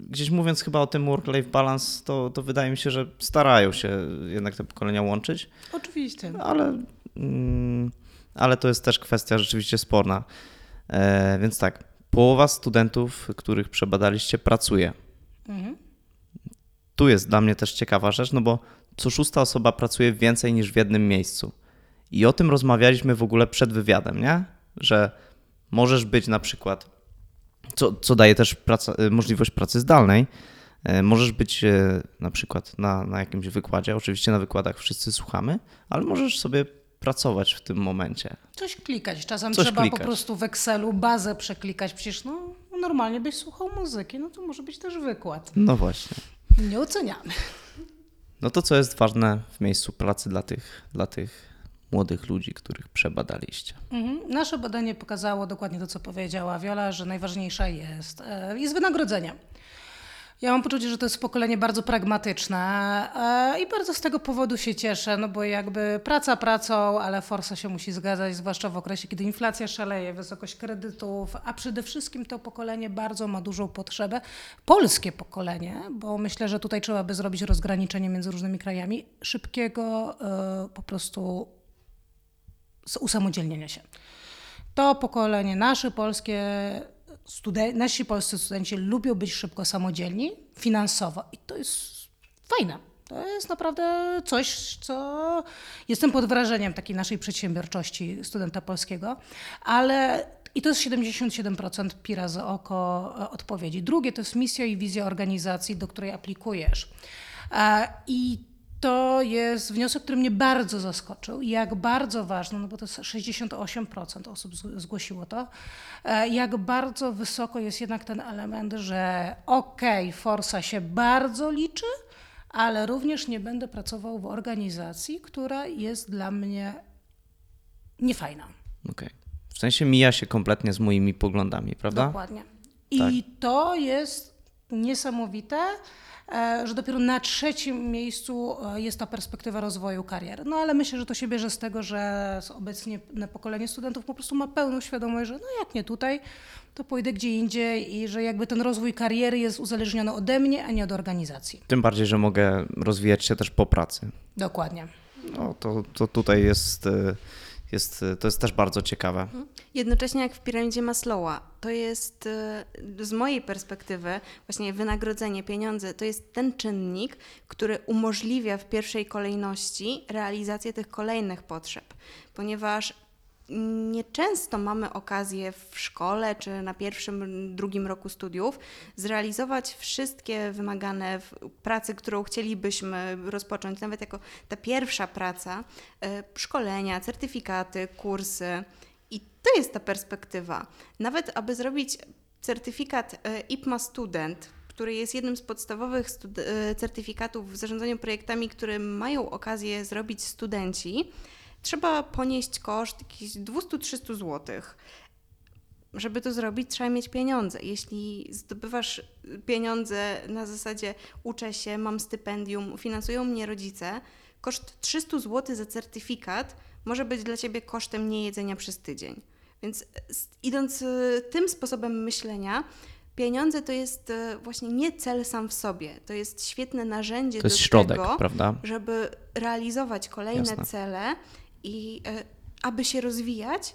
gdzieś mówiąc chyba o tym work-life balance, to, to wydaje mi się, że starają się jednak te pokolenia łączyć. Oczywiście. Ale, mm, ale to jest też kwestia rzeczywiście sporna. E, więc tak, połowa studentów, których przebadaliście, pracuje. Mhm. Tu jest dla mnie też ciekawa rzecz, no bo co szósta osoba pracuje więcej niż w jednym miejscu. I o tym rozmawialiśmy w ogóle przed wywiadem, nie? Że możesz być na przykład co, co daje też praca, y, możliwość pracy zdalnej. E, możesz być e, na przykład na, na jakimś wykładzie, oczywiście na wykładach wszyscy słuchamy, ale możesz sobie pracować w tym momencie. Coś klikać. Czasem Coś trzeba klikać. po prostu w Excelu bazę przeklikać. Przecież no, normalnie byś słuchał muzyki, no to może być też wykład. No właśnie. Nie oceniamy. No to co jest ważne w miejscu pracy dla tych, dla tych młodych ludzi, których przebadaliście? Mhm. Nasze badanie pokazało dokładnie to, co powiedziała Wiola, że najważniejsza jest, e, jest wynagrodzenie. Ja mam poczucie, że to jest pokolenie bardzo pragmatyczne e, i bardzo z tego powodu się cieszę, no bo jakby praca pracą, ale forsa się musi zgadzać, zwłaszcza w okresie, kiedy inflacja szaleje, wysokość kredytów, a przede wszystkim to pokolenie bardzo ma dużą potrzebę, polskie pokolenie, bo myślę, że tutaj trzeba by zrobić rozgraniczenie między różnymi krajami, szybkiego e, po prostu usamodzielnienia się. To pokolenie nasze polskie, studen- nasi polscy studenci lubią być szybko samodzielni finansowo i to jest fajne. To jest naprawdę coś, co jestem pod wrażeniem takiej naszej przedsiębiorczości studenta polskiego, ale i to jest 77% pira za oko e, odpowiedzi. Drugie to jest misja i wizja organizacji, do której aplikujesz. E, I to jest wniosek, który mnie bardzo zaskoczył. Jak bardzo ważne, no bo to jest 68% osób zgłosiło to, e, jak bardzo wysoko jest jednak ten element, że okej, okay, forsa się bardzo liczy, ale również nie będę pracował w organizacji, która jest dla mnie niefajna. Okej. W sensie mija się kompletnie z moimi poglądami, prawda? Dokładnie. I to jest niesamowite, że dopiero na trzecim miejscu e, jest ta perspektywa rozwoju kariery. No ale myślę, że to się bierze z tego, że obecnie pokolenie studentów po prostu ma pełną świadomość, że no jak nie tutaj, to pójdę gdzie indziej i że jakby ten rozwój kariery jest uzależniony ode mnie, a nie od organizacji. Tym bardziej, że mogę rozwijać się też po pracy. Dokładnie. No to, to tutaj jest, y, jest, y, to jest też bardzo ciekawe. Jednocześnie jak w piramidzie Maslowa, to jest e, z mojej perspektywy właśnie wynagrodzenie, pieniądze, to jest ten czynnik, który umożliwia w pierwszej kolejności realizację tych kolejnych potrzeb, ponieważ nieczęsto mamy okazję w szkole czy na pierwszym, drugim roku studiów zrealizować wszystkie wymagane w pracy, którą chcielibyśmy rozpocząć, nawet jako ta pierwsza praca, e, szkolenia, certyfikaty, kursy. I to jest ta perspektywa. Nawet aby zrobić certyfikat e, IPMA Student, który jest jednym z podstawowych e, certyfikatów w zarządzaniu projektami, które mają okazję zrobić studenci, trzeba ponieść koszt jakichś 200-300 zł. Żeby to zrobić, trzeba mieć pieniądze. Jeśli zdobywasz pieniądze na zasadzie uczę się, mam stypendium, finansują mnie rodzice, koszt 300 zł za certyfikat może być dla ciebie kosztem niejedzenia przez tydzień. Więc s- idąc y, tym sposobem myślenia, pieniądze to jest y, właśnie nie cel sam w sobie. To jest świetne narzędzie To jest do środek, tego, prawda? żeby realizować kolejne Jasne. cele i e, aby się rozwijać,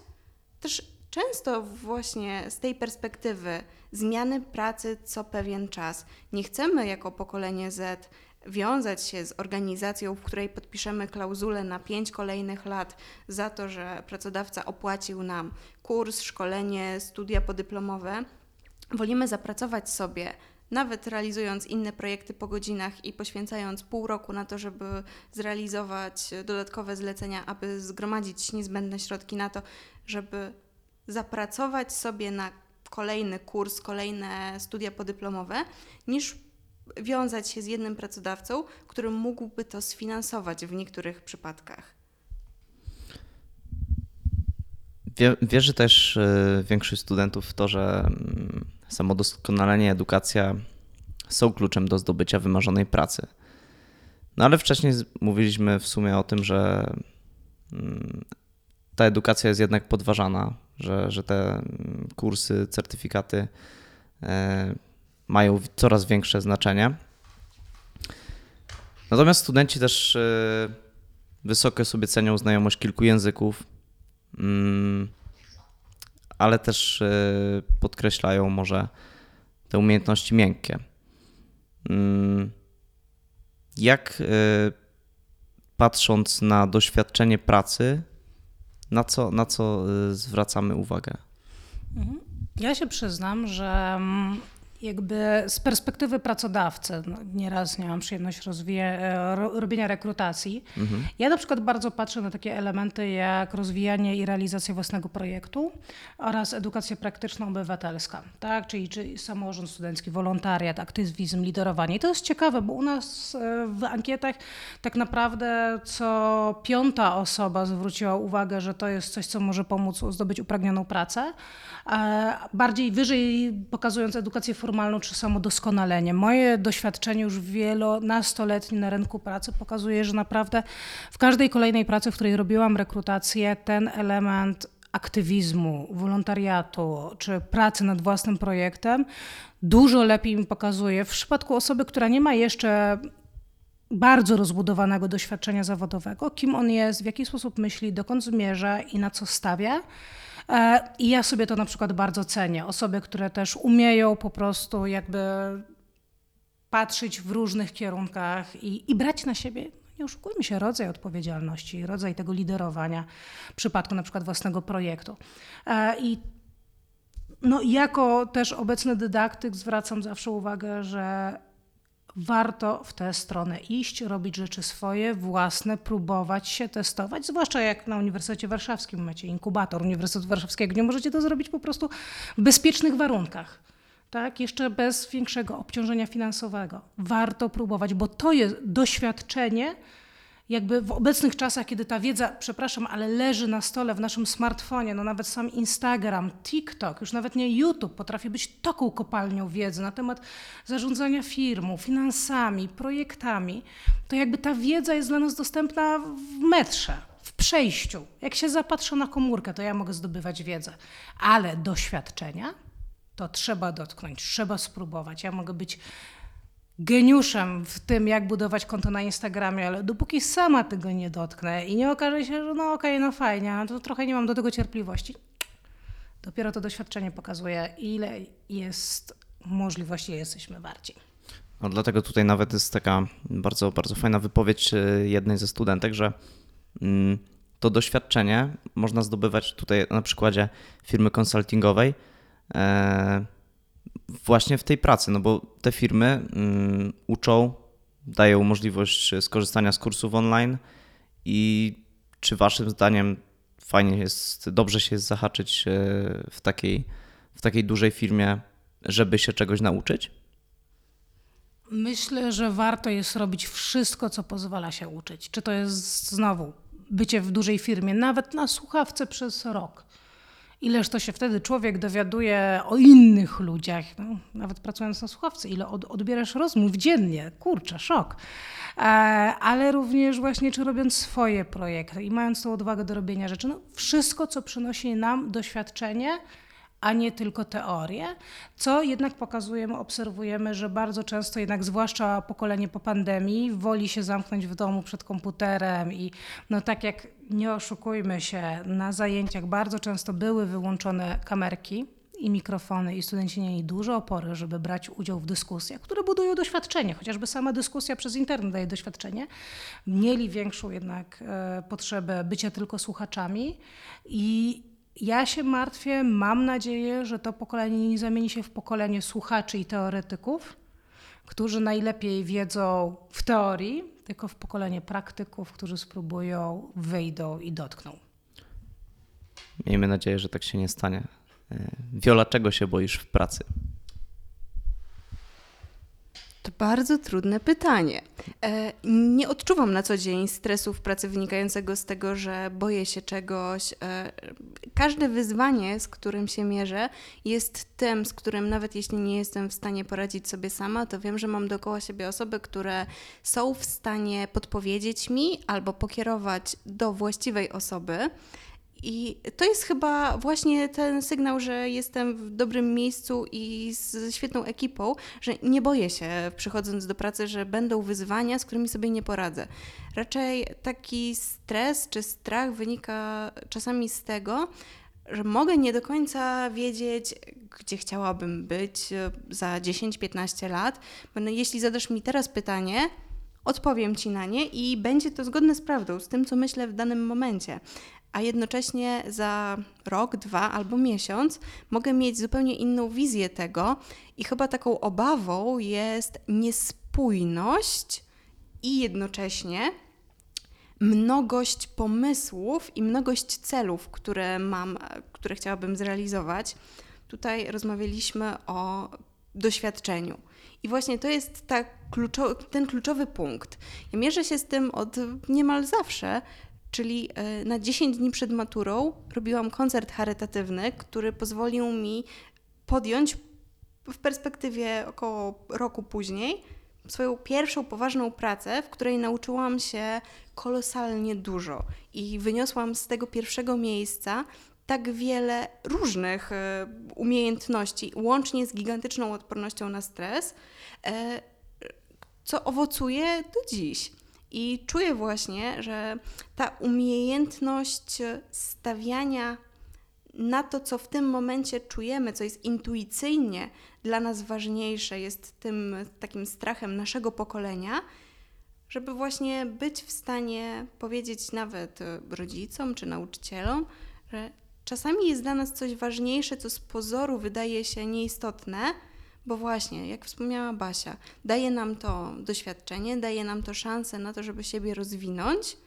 też często właśnie z tej perspektywy zmiany pracy co pewien czas. Nie chcemy jako pokolenie Z wiązać się z organizacją, w której podpiszemy klauzulę na pięć kolejnych lat za to, że pracodawca opłacił nam kurs, szkolenie, studia podyplomowe. Wolimy zapracować sobie, nawet realizując inne projekty po godzinach i poświęcając pół roku na to, żeby zrealizować dodatkowe zlecenia, aby zgromadzić niezbędne środki na to, żeby zapracować sobie na kolejny kurs, kolejne studia podyplomowe, niż wiązać się z jednym pracodawcą, który mógłby to sfinansować w niektórych przypadkach. Wie, wierzy też y, większość studentów w to, że mm, samodoskonalenie, edukacja są kluczem do zdobycia wymarzonej pracy. No ale wcześniej mówiliśmy w sumie o tym, że mm, ta edukacja jest jednak podważana, że, że te mm, kursy, certyfikaty e, mają coraz większe znaczenie. Natomiast studenci też e, wysoko sobie cenią znajomość kilku języków, mm, ale też e, podkreślają może te umiejętności miękkie. Mm, Jak e, patrząc na doświadczenie pracy, na co, na co e, zwracamy uwagę? Ja się przyznam, że mm, jakby z perspektywy pracodawcy, no, nieraz miałam przyjemność rozwija- e, ro, robienia rekrutacji. Ja na przykład bardzo patrzę na takie elementy jak rozwijanie i realizacja własnego projektu oraz edukacja praktyczna obywatelska, tak? czyli, czyli samorząd studencki, wolontariat, aktywizm, liderowanie. I to jest ciekawe, bo u nas e, w ankietach tak naprawdę co piąta osoba zwróciła uwagę, że to jest coś, co może pomóc zdobyć upragnioną pracę. Bardziej wyżej pokazując edukację formalną czy samodoskonalenie. Moje doświadczenie już wielonastoletnie na rynku pracy pokazuje, że naprawdę w każdej kolejnej pracy, w której robiłam rekrutację, ten element aktywizmu, wolontariatu czy pracy nad własnym projektem dużo lepiej mi pokazuje w przypadku osoby, która nie ma jeszcze bardzo rozbudowanego doświadczenia zawodowego, kim on jest, w jaki sposób myśli, dokąd zmierza i na co stawia. E, I ja sobie to na przykład bardzo cenię. Osoby, które też umieją po prostu jakby patrzeć w różnych kierunkach i, i brać na siebie, nie oszukujmy się, rodzaj odpowiedzialności, rodzaj tego liderowania w przypadku na przykład własnego projektu. E, I no, jako też obecny dydaktyk zwracam zawsze uwagę, że warto w tę stronę iść, robić rzeczy swoje, własne, próbować się, testować, zwłaszcza jak na Uniwersytecie Warszawskim macie inkubator Uniwersytetu Warszawskiego, gdzie możecie to zrobić po prostu w bezpiecznych warunkach. Tak, jeszcze bez większego obciążenia finansowego. Warto próbować, bo to jest doświadczenie, jakby w obecnych czasach, kiedy ta wiedza, przepraszam, ale leży na stole w naszym smartfonie, no nawet sam Instagram, TikTok, już nawet nie YouTube potrafi być taką kopalnią wiedzy na temat zarządzania firmą, finansami, projektami, to jakby ta wiedza jest dla nas dostępna w metrze, w przejściu. Jak się zapatrzę na komórkę, to ja mogę zdobywać wiedzę, ale doświadczenia to trzeba dotknąć, trzeba spróbować. Ja mogę być geniuszem w tym, jak budować konto na Instagramie, ale dopóki sama tego nie dotknę i nie okaże się, że no okej, no fajnie, no to trochę nie mam do tego cierpliwości. Dopiero to doświadczenie pokazuje, ile jest możliwości, jesteśmy warci. No dlatego tutaj nawet jest taka bardzo, bardzo fajna wypowiedź e, jednej ze studentek, że mm, to doświadczenie można zdobywać tutaj na przykładzie firmy konsultingowej e, właśnie w tej pracy, no bo te firmy mm, uczą, dają możliwość skorzystania z kursów online i czy waszym zdaniem fajnie jest, dobrze się jest zahaczyć e, w takiej, w takiej dużej firmie, żeby się czegoś nauczyć? Myślę, że warto jest robić wszystko, co pozwala się uczyć. Czy to jest znowu bycie w dużej firmie, nawet na słuchawce przez rok. Ileż to się wtedy człowiek dowiaduje o innych ludziach, no, nawet pracując na słuchawce, ile od, odbierasz rozmów dziennie, kurczę, szok. E, ale również właśnie, czy robiąc swoje projekty i mając tą odwagę do robienia rzeczy, no, wszystko, co przynosi nam doświadczenie, a nie tylko teorie, co jednak pokazujemy, obserwujemy, że bardzo często jednak, zwłaszcza pokolenie po pandemii, woli się zamknąć w domu przed komputerem i no tak jak nie oszukujmy się, na zajęciach bardzo często były wyłączone kamerki i mikrofony i studenci mieli dużo opory, żeby brać udział w dyskusjach, które budują doświadczenie, chociażby sama dyskusja przez internet daje doświadczenie. Mieli większą jednak e, potrzebę bycia tylko słuchaczami i ja się martwię, mam nadzieję, że to pokolenie nie zamieni się w pokolenie słuchaczy i teoretyków, którzy najlepiej wiedzą w teorii, tylko w pokolenie praktyków, którzy spróbują, wyjdą i dotkną. Miejmy nadzieję, że tak się nie stanie. E, Wiola, czego się boisz w pracy? To bardzo trudne pytanie. E, Nie odczuwam na co dzień stresu w pracy wynikającego z tego, że boję się czegoś. E, Każde wyzwanie, z którym się mierzę, jest tym, z którym nawet jeśli nie jestem w stanie poradzić sobie sama, to wiem, że mam dookoła siebie osoby, które są w stanie podpowiedzieć mi albo pokierować do właściwej osoby. I to jest chyba właśnie ten sygnał, że jestem w dobrym miejscu i z świetną ekipą, że nie boję się przychodząc do pracy, że będą wyzwania, z którymi sobie nie poradzę. Raczej taki stres czy strach wynika czasami z tego, że mogę nie do końca wiedzieć, gdzie chciałabym być e, za 10-15 lat. Jeśli zadasz mi teraz pytanie, odpowiem ci na nie i będzie to zgodne z prawdą, z tym, co myślę w danym momencie a jednocześnie za rok, dwa albo miesiąc mogę mieć zupełnie inną wizję tego i chyba taką obawą jest niespójność i jednocześnie mnogość pomysłów i mnogość celów, które mam, które chciałabym zrealizować. Tutaj rozmawialiśmy o doświadczeniu. I właśnie to jest ta kluczo- ten kluczowy punkt. Ja mierzę się z tym od niemal zawsze, czyli e, na 10 dni przed maturą robiłam koncert charytatywny, który pozwolił mi podjąć w perspektywie około roku później swoją pierwszą poważną pracę, w której nauczyłam się kolosalnie dużo i wyniosłam z tego pierwszego miejsca tak wiele różnych e, umiejętności, łącznie z gigantyczną odpornością na stres, e, co owocuje do dziś. I czuję właśnie, że ta umiejętność stawiania na to, co w tym momencie czujemy, co jest intuicyjnie dla nas ważniejsze, jest tym takim strachem naszego pokolenia, żeby właśnie być w stanie powiedzieć nawet rodzicom czy nauczycielom, że czasami jest dla nas coś ważniejsze, co z pozoru wydaje się nieistotne, bo właśnie, jak wspomniała Basia, daje nam to doświadczenie, daje nam to szansę na to, żeby siebie rozwinąć.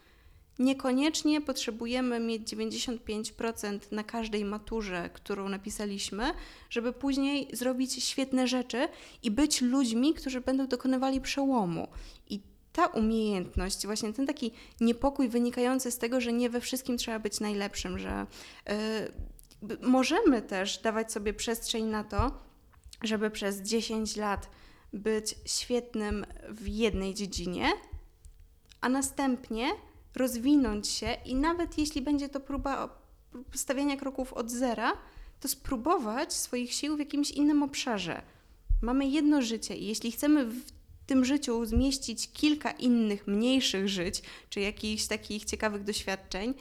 Niekoniecznie potrzebujemy mieć 95% na każdej maturze, którą napisaliśmy, żeby później zrobić świetne rzeczy i być ludźmi, którzy będą dokonywali przełomu. I ta umiejętność, właśnie ten taki niepokój wynikający z tego, że nie we wszystkim trzeba być najlepszym, że yy, możemy też dawać sobie przestrzeń na to, żeby przez 10 lat być świetnym w jednej dziedzinie, a następnie rozwinąć się i nawet jeśli będzie to próba stawiania kroków od zera, to spróbować swoich sił w jakimś innym obszarze. Mamy jedno życie i jeśli chcemy w tym życiu zmieścić kilka innych, mniejszych żyć, czy jakichś takich ciekawych doświadczeń,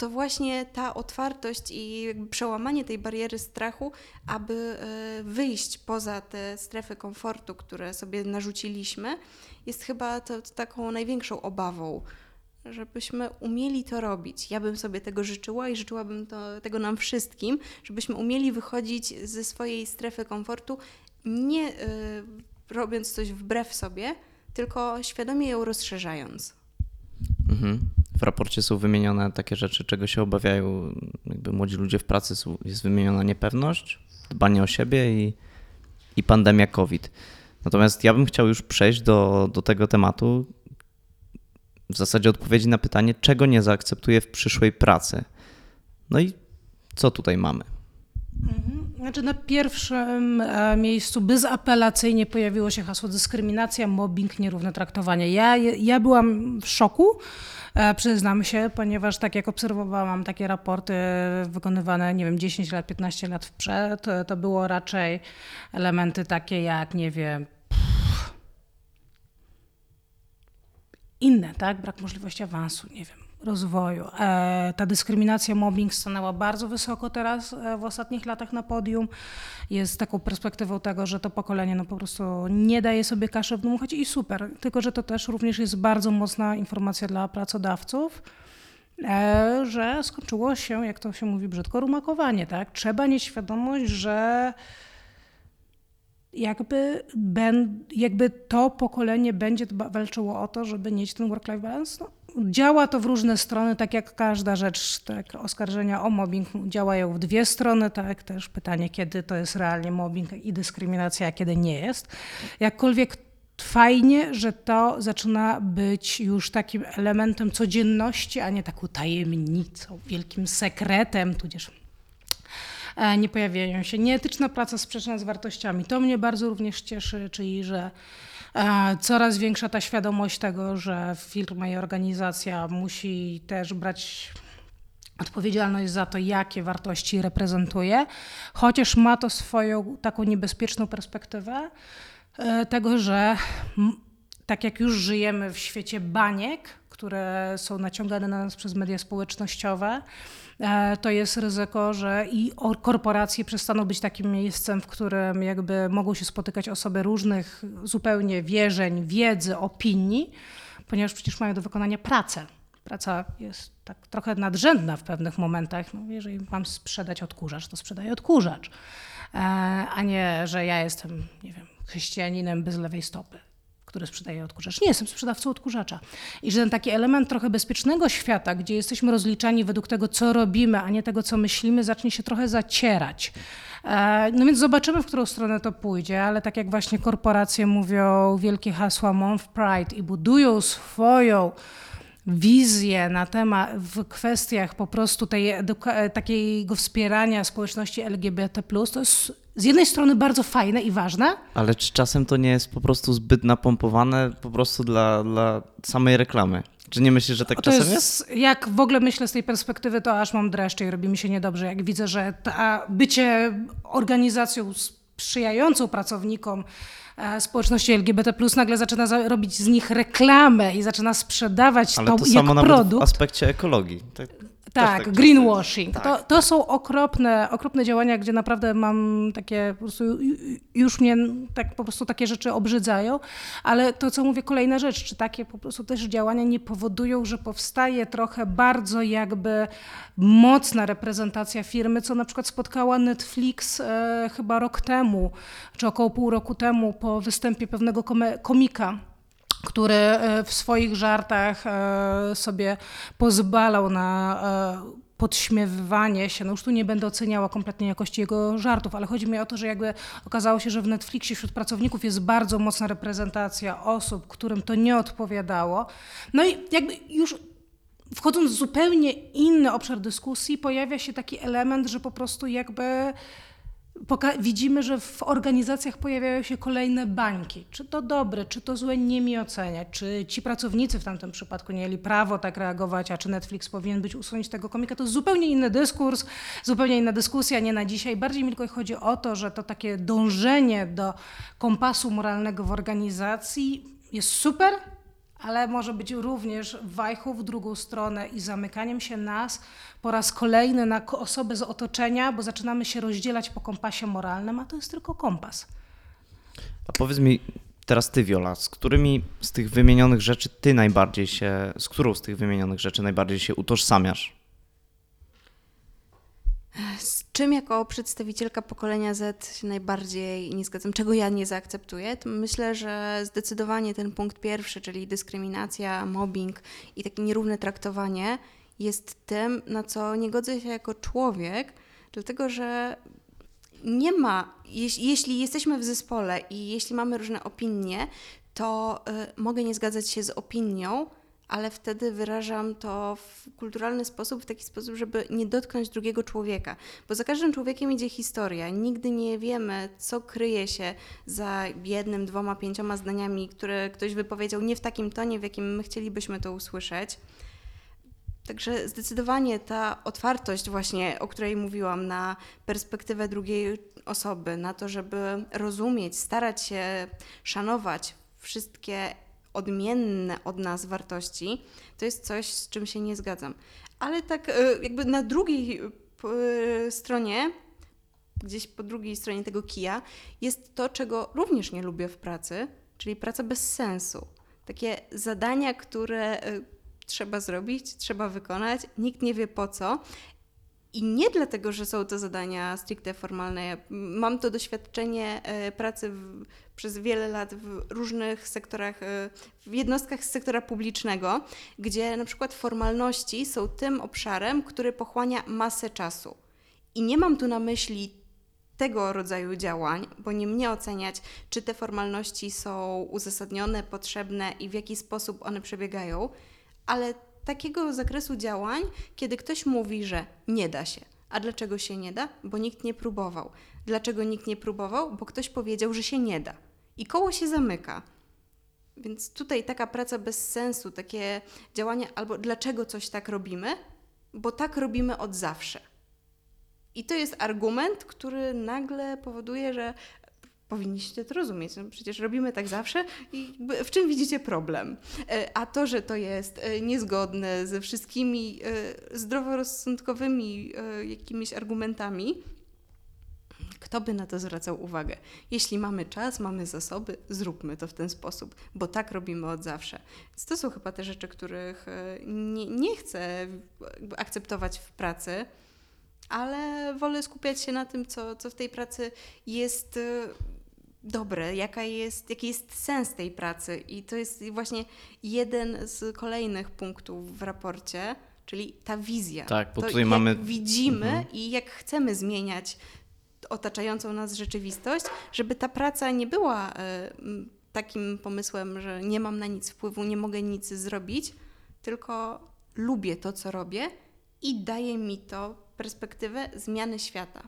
to właśnie ta otwartość i przełamanie tej bariery strachu, aby e, wyjść poza te strefy komfortu, które sobie narzuciliśmy, jest chyba to, to taką największą obawą żebyśmy umieli to robić. Ja bym sobie tego życzyła i życzyłabym to, tego nam wszystkim, żebyśmy umieli wychodzić ze swojej strefy komfortu, nie y, robiąc coś wbrew sobie, tylko świadomie ją rozszerzając. Mhm. W raporcie są wymienione takie rzeczy, czego się obawiają jakby młodzi ludzie w pracy. Jest wymieniona niepewność, dbanie o siebie i, i pandemia COVID. Natomiast ja bym chciał już przejść do, do tego tematu, w zasadzie odpowiedzi na pytanie, czego nie zaakceptuję w przyszłej pracy. No i co tutaj mamy? Znaczy na pierwszym e, miejscu bezapelacyjnie pojawiło się hasło dyskryminacja, mobbing, nierówne traktowanie. Ja, ja byłam w szoku, e, przyznam się, ponieważ tak jak obserwowałam takie raporty wykonywane, nie wiem, 10 lat, 15 lat wprzed, to było raczej elementy takie jak, nie wiem, inne, tak? Brak możliwości awansu, nie wiem, rozwoju. E, ta dyskryminacja, mobbing stanęła bardzo wysoko teraz e, w ostatnich latach na podium. Jest taką perspektywą tego, że to pokolenie no po prostu nie daje sobie kaszy w dmuchać i super. Tylko, że to też również jest bardzo mocna informacja dla pracodawców, e, że skończyło się, jak to się mówi brzydko, rumakowanie, tak? Trzeba mieć świadomość, że jakby, ben, jakby to pokolenie będzie walczyło o to, żeby mieć ten work-life balance. No, działa to w różne strony, tak jak każda rzecz, tak, oskarżenia o mobbing działają w dwie strony, tak też pytanie, kiedy to jest realnie mobbing i dyskryminacja, a kiedy nie jest. Jakkolwiek fajnie, że to zaczyna być już takim elementem codzienności, a nie taką tajemnicą, wielkim sekretem, tudzież E, nie pojawiają się. Nieetyczna praca sprzeczna z wartościami. To mnie bardzo również cieszy, czyli że coraz większa ta świadomość tego, że firma i organizacja musi też brać odpowiedzialność za to, jakie wartości reprezentuje, chociaż ma to swoją taką niebezpieczną perspektywę e, tego, że tak jak już żyjemy w świecie baniek, które są naciągane na nas przez media społecznościowe, E, to jest ryzyko, że i korporacje przestaną być takim miejscem, w którym jakby mogą się spotykać osoby różnych zupełnie wierzeń, wiedzy, opinii, ponieważ przecież mają do wykonania pracę. praca jest tak trochę nadrzędna w pewnych momentach. No, jeżeli mam sprzedać odkurzacz, to sprzedaję odkurzacz, e, a nie, że ja jestem, nie wiem, chrześcijaninem bez lewej stopy który sprzedaje odkurzacz. Nie jestem sprzedawcą odkurzacza. I że ten taki element trochę bezpiecznego świata, gdzie jesteśmy rozliczani według tego, co robimy, a nie tego, co myślimy, zacznie się trochę zacierać. E, No więc zobaczymy, w którą stronę to pójdzie, ale tak jak właśnie korporacje mówią wielkie hasła Month Pride i budują swoją wizję na temat w kwestiach po prostu tej takiego wspierania społeczności LGBT+, to jest z jednej strony bardzo fajne i ważne, Ale czy czasem to nie jest po prostu zbyt napompowane po prostu dla, dla samej reklamy? Czy nie myślisz, że tak to czasem jest, jest? Jak w ogóle myślę z tej perspektywy, to aż mam dreszcze i robi mi się niedobrze, jak widzę, że ta bycie organizacją sprzyjającą pracownikom e, społeczności LGBT+, nagle zaczyna za- robić z nich reklamę i zaczyna sprzedawać Ale to, to jak samo nawet produkt. w aspekcie ekologii. Tak, Tak, tak greenwashing. tak. To, to są okropne, okropne działania, gdzie naprawdę mam takie, po prostu ju- ju- już mnie tak po prostu takie rzeczy obrzydzają, ale to, co mówię, kolejna rzecz, czy takie po prostu też działania nie powodują, że powstaje trochę bardzo jakby mocna reprezentacja firmy, co na przykład spotkała Netflix e, chyba rok temu, czy około pół roku temu po występie pewnego komika, który e, w swoich żartach e, sobie pozwalał na e, podśmiewywanie się. No już tu nie będę oceniała kompletnie jakości jego żartów, ale chodzi mi o to, że jakby okazało się, że w Netflixie wśród pracowników jest bardzo mocna reprezentacja osób, którym to nie odpowiadało. No i jakby już wchodząc w zupełnie inny obszar dyskusji, pojawia się taki element, że po prostu jakby widzimy, że w organizacjach pojawiają się kolejne bańki. Czy to dobre, czy to złe, nie mi oceniać. Czy ci pracownicy w tamtym przypadku nie mieli prawo tak reagować, a czy Netflix powinien być usunąć tego komika, to zupełnie inny dyskurs, zupełnie inna dyskusja, nie na dzisiaj. Bardziej mi tylko chodzi o to, że to takie dążenie do kompasu moralnego w organizacji jest super, ale może być również wajchą w drugą stronę i zamykaniem się nas po raz kolejny na osoby z otoczenia, bo zaczynamy się rozdzielać po kompasie moralnym, a to jest tylko kompas. A powiedz mi teraz ty, Wiola, z którymi z tych wymienionych rzeczy ty najbardziej się, z którą z tych wymienionych rzeczy najbardziej się utożsamiasz? Z czym jako przedstawicielka pokolenia Z się najbardziej nie zgadzam, czego ja nie zaakceptuję, to myślę, że zdecydowanie ten punkt pierwszy, czyli dyskryminacja, mobbing i takie nierówne traktowanie jest tym, na co nie godzę się jako człowiek, dlatego że nie ma, jeś, jeśli jesteśmy w zespole i jeśli mamy różne opinie, to y, mogę nie zgadzać się z opinią, ale wtedy wyrażam to w kulturalny sposób, w taki sposób, żeby nie dotknąć drugiego człowieka. Bo za każdym człowiekiem idzie historia. Nigdy nie wiemy, co kryje się za jednym, dwoma, pięcioma zdaniami, które ktoś wypowiedział nie w takim tonie, w jakim my chcielibyśmy to usłyszeć. Także zdecydowanie ta otwartość właśnie, o której mówiłam, na perspektywę drugiej osoby, na to, żeby rozumieć, starać się szanować wszystkie odmienne od nas wartości, to jest coś, z czym się nie zgadzam. Ale tak e, jakby na drugiej e, stronie, gdzieś po drugiej stronie tego kija, jest to, czego również nie lubię w pracy, czyli praca bez sensu. Takie zadania, które e, trzeba zrobić, trzeba wykonać, nikt nie wie po co. I nie dlatego, że są to zadania stricte formalne. Mam to doświadczenie e, pracy w, przez wiele lat w różnych sektorach, e, w jednostkach z sektora publicznego, gdzie na przykład formalności są tym obszarem, który pochłania masę czasu. I nie mam tu na myśli tego rodzaju działań, bo nie mnie oceniać, czy te formalności są uzasadnione, potrzebne i w jaki sposób one przebiegają, ale takiego zakresu działań, kiedy ktoś mówi, że nie da się. A dlaczego się nie da? Bo nikt nie próbował. Dlaczego nikt nie próbował? Bo ktoś powiedział, że się nie da. I koło się zamyka. Więc tutaj taka praca bez sensu, takie działania, albo dlaczego coś tak robimy? Bo tak robimy od zawsze. I to jest argument, który nagle powoduje, że powinniście to rozumieć. No przecież robimy tak zawsze i w czym widzicie problem? E, A to, że to jest e, niezgodne ze wszystkimi e, zdroworozsądkowymi jakimiś argumentami, Kto by na to zwracał uwagę? Jeśli mamy czas, mamy zasoby, zróbmy to w ten sposób, bo tak robimy od zawsze. Więc to są chyba te rzeczy, których e, nie, nie chcę akceptować w pracy, ale wolę skupiać się na tym, co, co w tej pracy jest e, dobre, jaka jest, jaki jest sens tej pracy. I to jest właśnie jeden z kolejnych punktów w raporcie, czyli ta wizja. Tak, bo to tutaj jak mamy- widzimy Mhm. i jak chcemy zmieniać otaczającą nas rzeczywistość, żeby ta praca nie była e, takim pomysłem, że nie mam na nic wpływu, nie mogę nic zrobić, tylko lubię to, co robię i daje mi to perspektywę zmiany świata.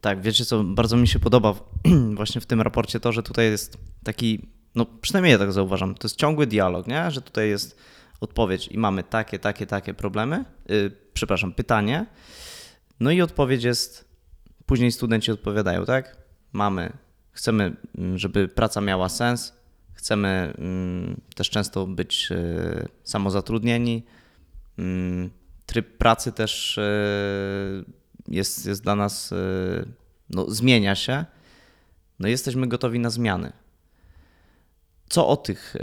Tak, wiecie co, bardzo mi się podoba właśnie w tym raporcie to, że tutaj jest taki, no przynajmniej ja tak zauważam, to jest ciągły dialog, nie? Że tutaj jest odpowiedź i mamy takie, takie, takie problemy, yy, przepraszam, pytanie, no i odpowiedź jest, później studenci odpowiadają, tak? Mamy, chcemy, mm, żeby praca miała sens, chcemy mm, też często być yy, samozatrudnieni, Mm, Tryb pracy też yy, jest, jest dla nas, yy, no, zmienia się. No, jesteśmy gotowi na zmiany. Co o tych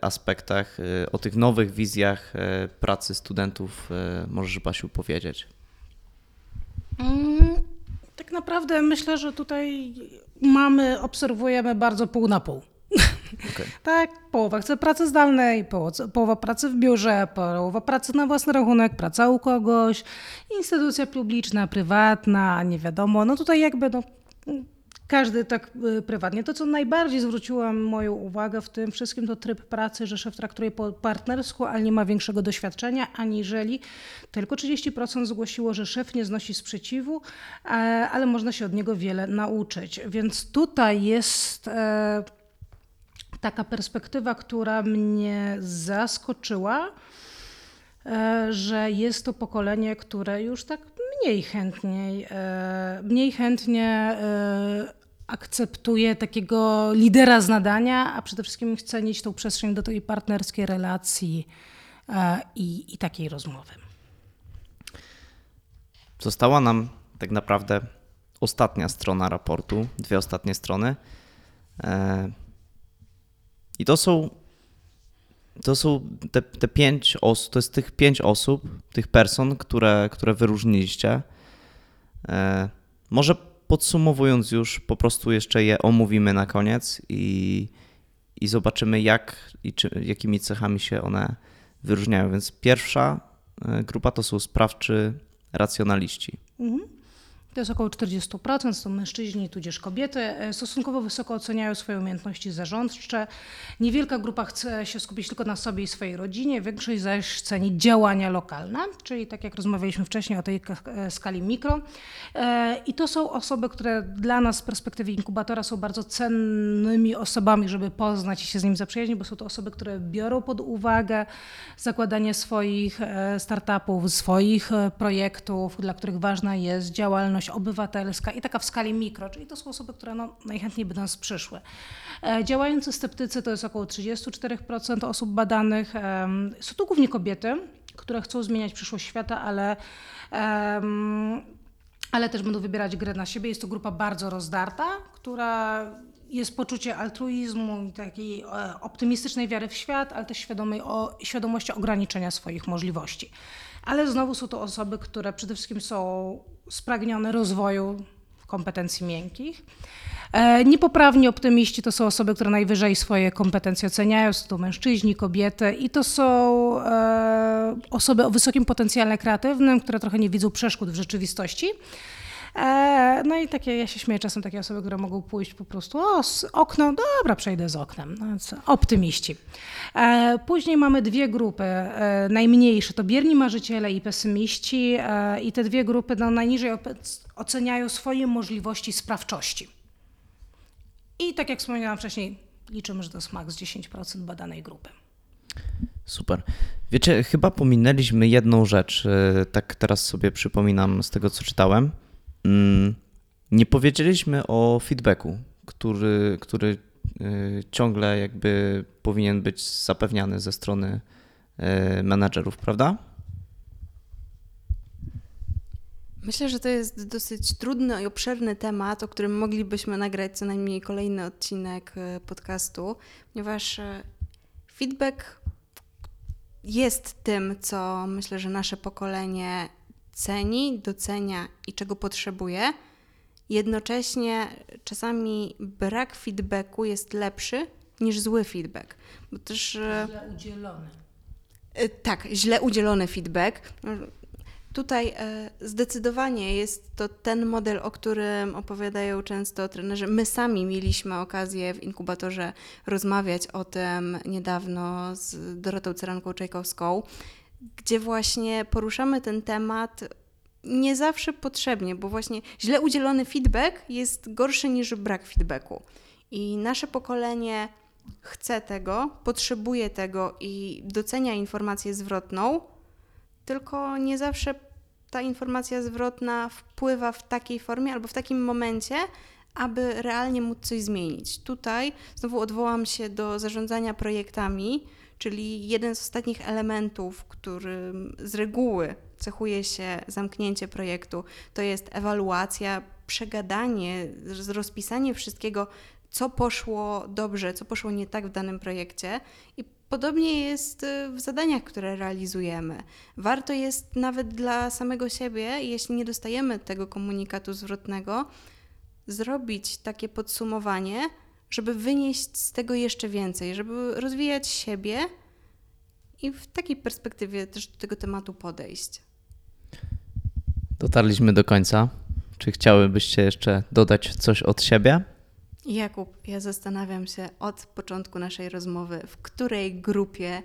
aspektach, o tych nowych wizjach pracy studentów możesz, Basiu, powiedzieć? Mm, Tak naprawdę myślę, że tutaj mamy, obserwujemy bardzo pół na pół. Okej. Tak, połowa chce pracy zdalnej, połowa, połowa pracy w biurze, połowa pracy na własny rachunek, praca u kogoś, instytucja publiczna, prywatna, nie wiadomo. No tutaj jakby no, każdy tak y, prywatnie. To, co najbardziej zwróciło moją uwagę w tym wszystkim, to tryb pracy, że szef traktuje po partnersku, ale nie ma większego doświadczenia, aniżeli tylko 30% zgłosiło, że szef nie znosi sprzeciwu, e, ale można się od niego wiele nauczyć. Więc tutaj jest e, taka perspektywa, która mnie zaskoczyła, e, że jest to pokolenie, które już tak mniej chętnie, e, mniej chętnie e, akceptuje takiego lidera z nadania, a przede wszystkim chce mieć tą przestrzeń do tej partnerskiej relacji e, i, i takiej rozmowy. Została nam tak naprawdę ostatnia strona raportu, dwie ostatnie strony. E, I to są, to są te, te pięć osób, to jest tych pięć osób, tych person, które, które wyróżniliście. E, Może podsumowując już, po prostu jeszcze je omówimy na koniec i, i zobaczymy, jak i czy, jakimi cechami się one wyróżniają. Więc pierwsza e, grupa to są sprawczy racjonaliści. Mhm. To jest około 40%, to mężczyźni tudzież kobiety. E, Stosunkowo wysoko oceniają swoje umiejętności zarządcze. Niewielka grupa chce się skupić tylko na sobie i swojej rodzinie, większość zaś ceni działania lokalne, czyli tak jak rozmawialiśmy wcześniej o tej skali mikro. E, I to są osoby, które dla nas z perspektywy inkubatora są bardzo cennymi osobami, żeby poznać i się z nim zaprzyjaźnić, bo są to osoby, które biorą pod uwagę zakładanie swoich e, startupów, swoich projektów, dla których ważna jest działalność obywatelska i taka w skali mikro, czyli to są osoby, które no, najchętniej by do nas przyszły. E, Działający sceptycy to jest około 34% osób badanych. Są to głównie kobiety, które chcą zmieniać przyszłość świata, ale ale też będą wybierać grę na siebie. Jest to grupa bardzo rozdarta, która jest poczucie altruizmu i takiej e, optymistycznej wiary w świat, ale też świadomej o, świadomości ograniczenia swoich możliwości. Ale znowu są to osoby, które przede wszystkim są spragnione rozwoju kompetencji miękkich. E, Niepoprawni optymiści to są osoby, które najwyżej swoje kompetencje oceniają, są to mężczyźni, kobiety i to są e, osoby o wysokim potencjale kreatywnym, które trochę nie widzą przeszkód w rzeczywistości. E, No i takie, ja się śmieję czasem takie osoby, które mogą pójść po prostu, o, okno, dobra, przejdę z oknem. No, optymiści. E, Później mamy dwie grupy, e, najmniejsze to bierni marzyciele i pesymiści i te dwie grupy no, najniżej oceniają swoje możliwości sprawczości. I tak jak wspomniałam wcześniej, liczymy, że to jest maks 10% badanej grupy. Super. Wiecie, chyba pominęliśmy jedną rzecz. Tak teraz sobie przypominam z tego, co czytałem. Mm, Nie powiedzieliśmy o feedbacku, który, który e, ciągle jakby powinien być zapewniany ze strony e, menadżerów, prawda? Myślę, że to jest dosyć trudny i obszerny temat, o którym moglibyśmy nagrać co najmniej kolejny odcinek e, podcastu, ponieważ feedback jest tym, co myślę, że nasze pokolenie ceni, docenia i czego potrzebuje. Jednocześnie czasami brak feedbacku jest lepszy niż zły feedback, bo też e, Źle udzielony. E, Tak, źle udzielony feedback. Tutaj e, zdecydowanie jest to ten model, o którym opowiadają często trenerzy. My sami mieliśmy okazję w inkubatorze rozmawiać o tym niedawno z Dorotą Ceranką-Czajkowską, gdzie właśnie poruszamy ten temat nie zawsze potrzebnie, bo właśnie źle udzielony feedback jest gorszy niż brak feedbacku. I nasze pokolenie chce tego, potrzebuje tego i docenia informację zwrotną, tylko nie zawsze ta informacja zwrotna wpływa w takiej formie albo w takim momencie, aby realnie móc coś zmienić. Tutaj znowu odwołam się do zarządzania projektami, czyli jeden z ostatnich elementów, którym z reguły cechuje się zamknięcie projektu, to jest ewaluacja, przegadanie, rozpisanie wszystkiego, co poszło dobrze, co poszło nie tak w danym projekcie. I podobnie jest y, w zadaniach, które realizujemy. Warto jest nawet dla samego siebie, jeśli nie dostajemy tego komunikatu zwrotnego, zrobić takie podsumowanie, żeby wynieść z tego jeszcze więcej, żeby rozwijać siebie i w takiej perspektywie też do tego tematu podejść. Dotarliśmy do końca. Czy chciałybyście jeszcze dodać coś od siebie? Jakub, ja zastanawiam się od początku naszej rozmowy, w której grupie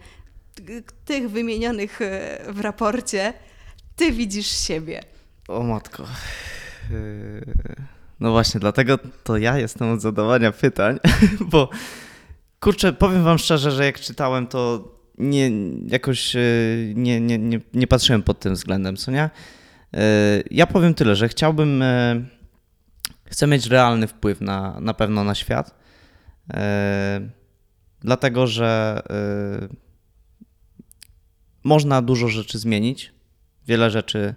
tych wymienionych e, w raporcie ty widzisz siebie. O matko. Yy, No właśnie, dlatego to ja jestem od zadawania pytań, bo kurczę, powiem wam szczerze, że jak czytałem, to nie, jakoś yy, nie, nie, nie, nie patrzyłem pod tym względem, co nie? Yy, Ja powiem tyle, że chciałbym, yy, chcę mieć realny wpływ na, na pewno na świat, dlatego że można dużo rzeczy zmienić, wiele rzeczy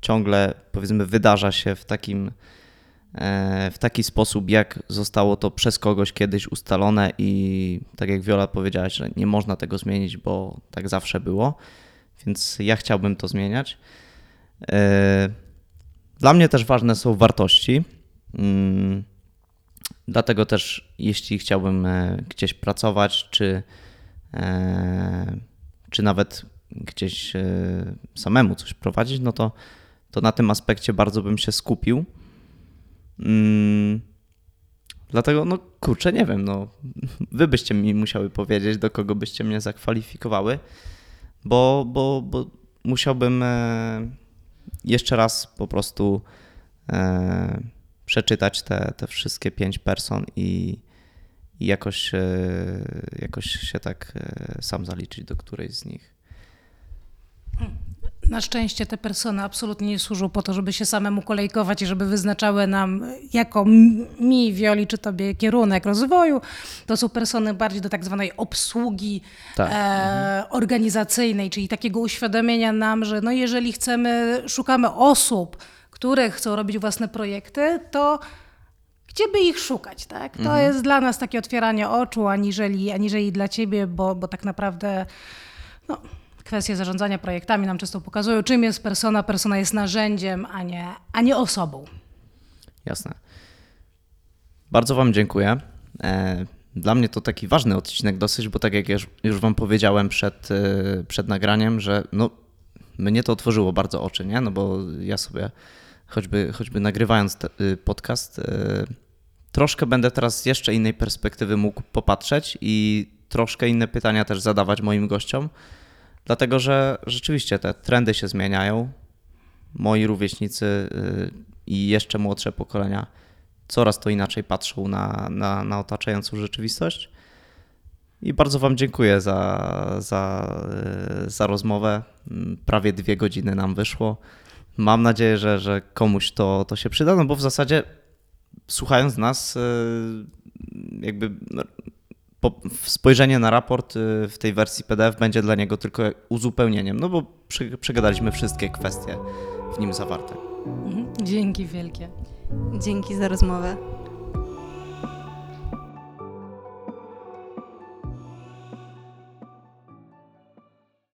ciągle powiedzmy wydarza się w takim e, w taki sposób, jak zostało to przez kogoś kiedyś ustalone i tak jak Wiola powiedziałaś, że nie można tego zmienić, bo tak zawsze było, więc ja chciałbym to zmieniać. E, Dla mnie też ważne są wartości. Mm, Dlatego też, jeśli chciałbym e, gdzieś pracować, czy, e, czy nawet gdzieś e, samemu coś prowadzić, no to, to na tym aspekcie bardzo bym się skupił. Mm, Dlatego, no kurczę, nie wiem, no wy byście mi musiały powiedzieć, do kogo byście mnie zakwalifikowały, bo, bo, bo musiałbym e, jeszcze raz po prostu e, przeczytać te, te wszystkie pięć person i, i jakoś, e, jakoś się tak sam zaliczyć do którejś z nich. Na szczęście te persony absolutnie nie służą po to, żeby się samemu kolejkować i żeby wyznaczały nam jako mi, Wioli czy tobie kierunek rozwoju. To są persony bardziej do tak zwanej obsługi Tak. e, organizacyjnej, czyli takiego uświadomienia nam, że no jeżeli chcemy, szukamy osób, które chcą robić własne projekty, to gdzie by ich szukać, tak? To jest dla nas takie otwieranie oczu, aniżeli, aniżeli dla ciebie, bo, bo tak naprawdę no, kwestie zarządzania projektami nam często pokazują, czym jest persona. Persona jest narzędziem, a nie, a nie osobą. Jasne. Bardzo Wam dziękuję. E, Dla mnie to taki ważny odcinek dosyć, bo tak jak już, Wam powiedziałem przed, e, przed nagraniem, że no, mnie to otworzyło bardzo oczy, nie? No bo ja sobie choćby, choćby nagrywając y, podcast, e, troszkę będę teraz z jeszcze innej perspektywy mógł popatrzeć i troszkę inne pytania też zadawać moim gościom, dlatego że rzeczywiście te trendy się zmieniają. Moi rówieśnicy y, i jeszcze młodsze pokolenia coraz to inaczej patrzą na, na, na otaczającą rzeczywistość. I bardzo Wam dziękuję za, za, y, za rozmowę. Prawie dwie godziny nam wyszło. Mam nadzieję, że, że komuś to, to się przyda, no bo w zasadzie słuchając nas, y, jakby no, spojrzenie na raport y, w tej wersji PDF będzie dla niego tylko uzupełnieniem, no bo przy, przegadaliśmy wszystkie kwestie w nim zawarte. Mhm. Dzięki wielkie. Dzięki za rozmowę.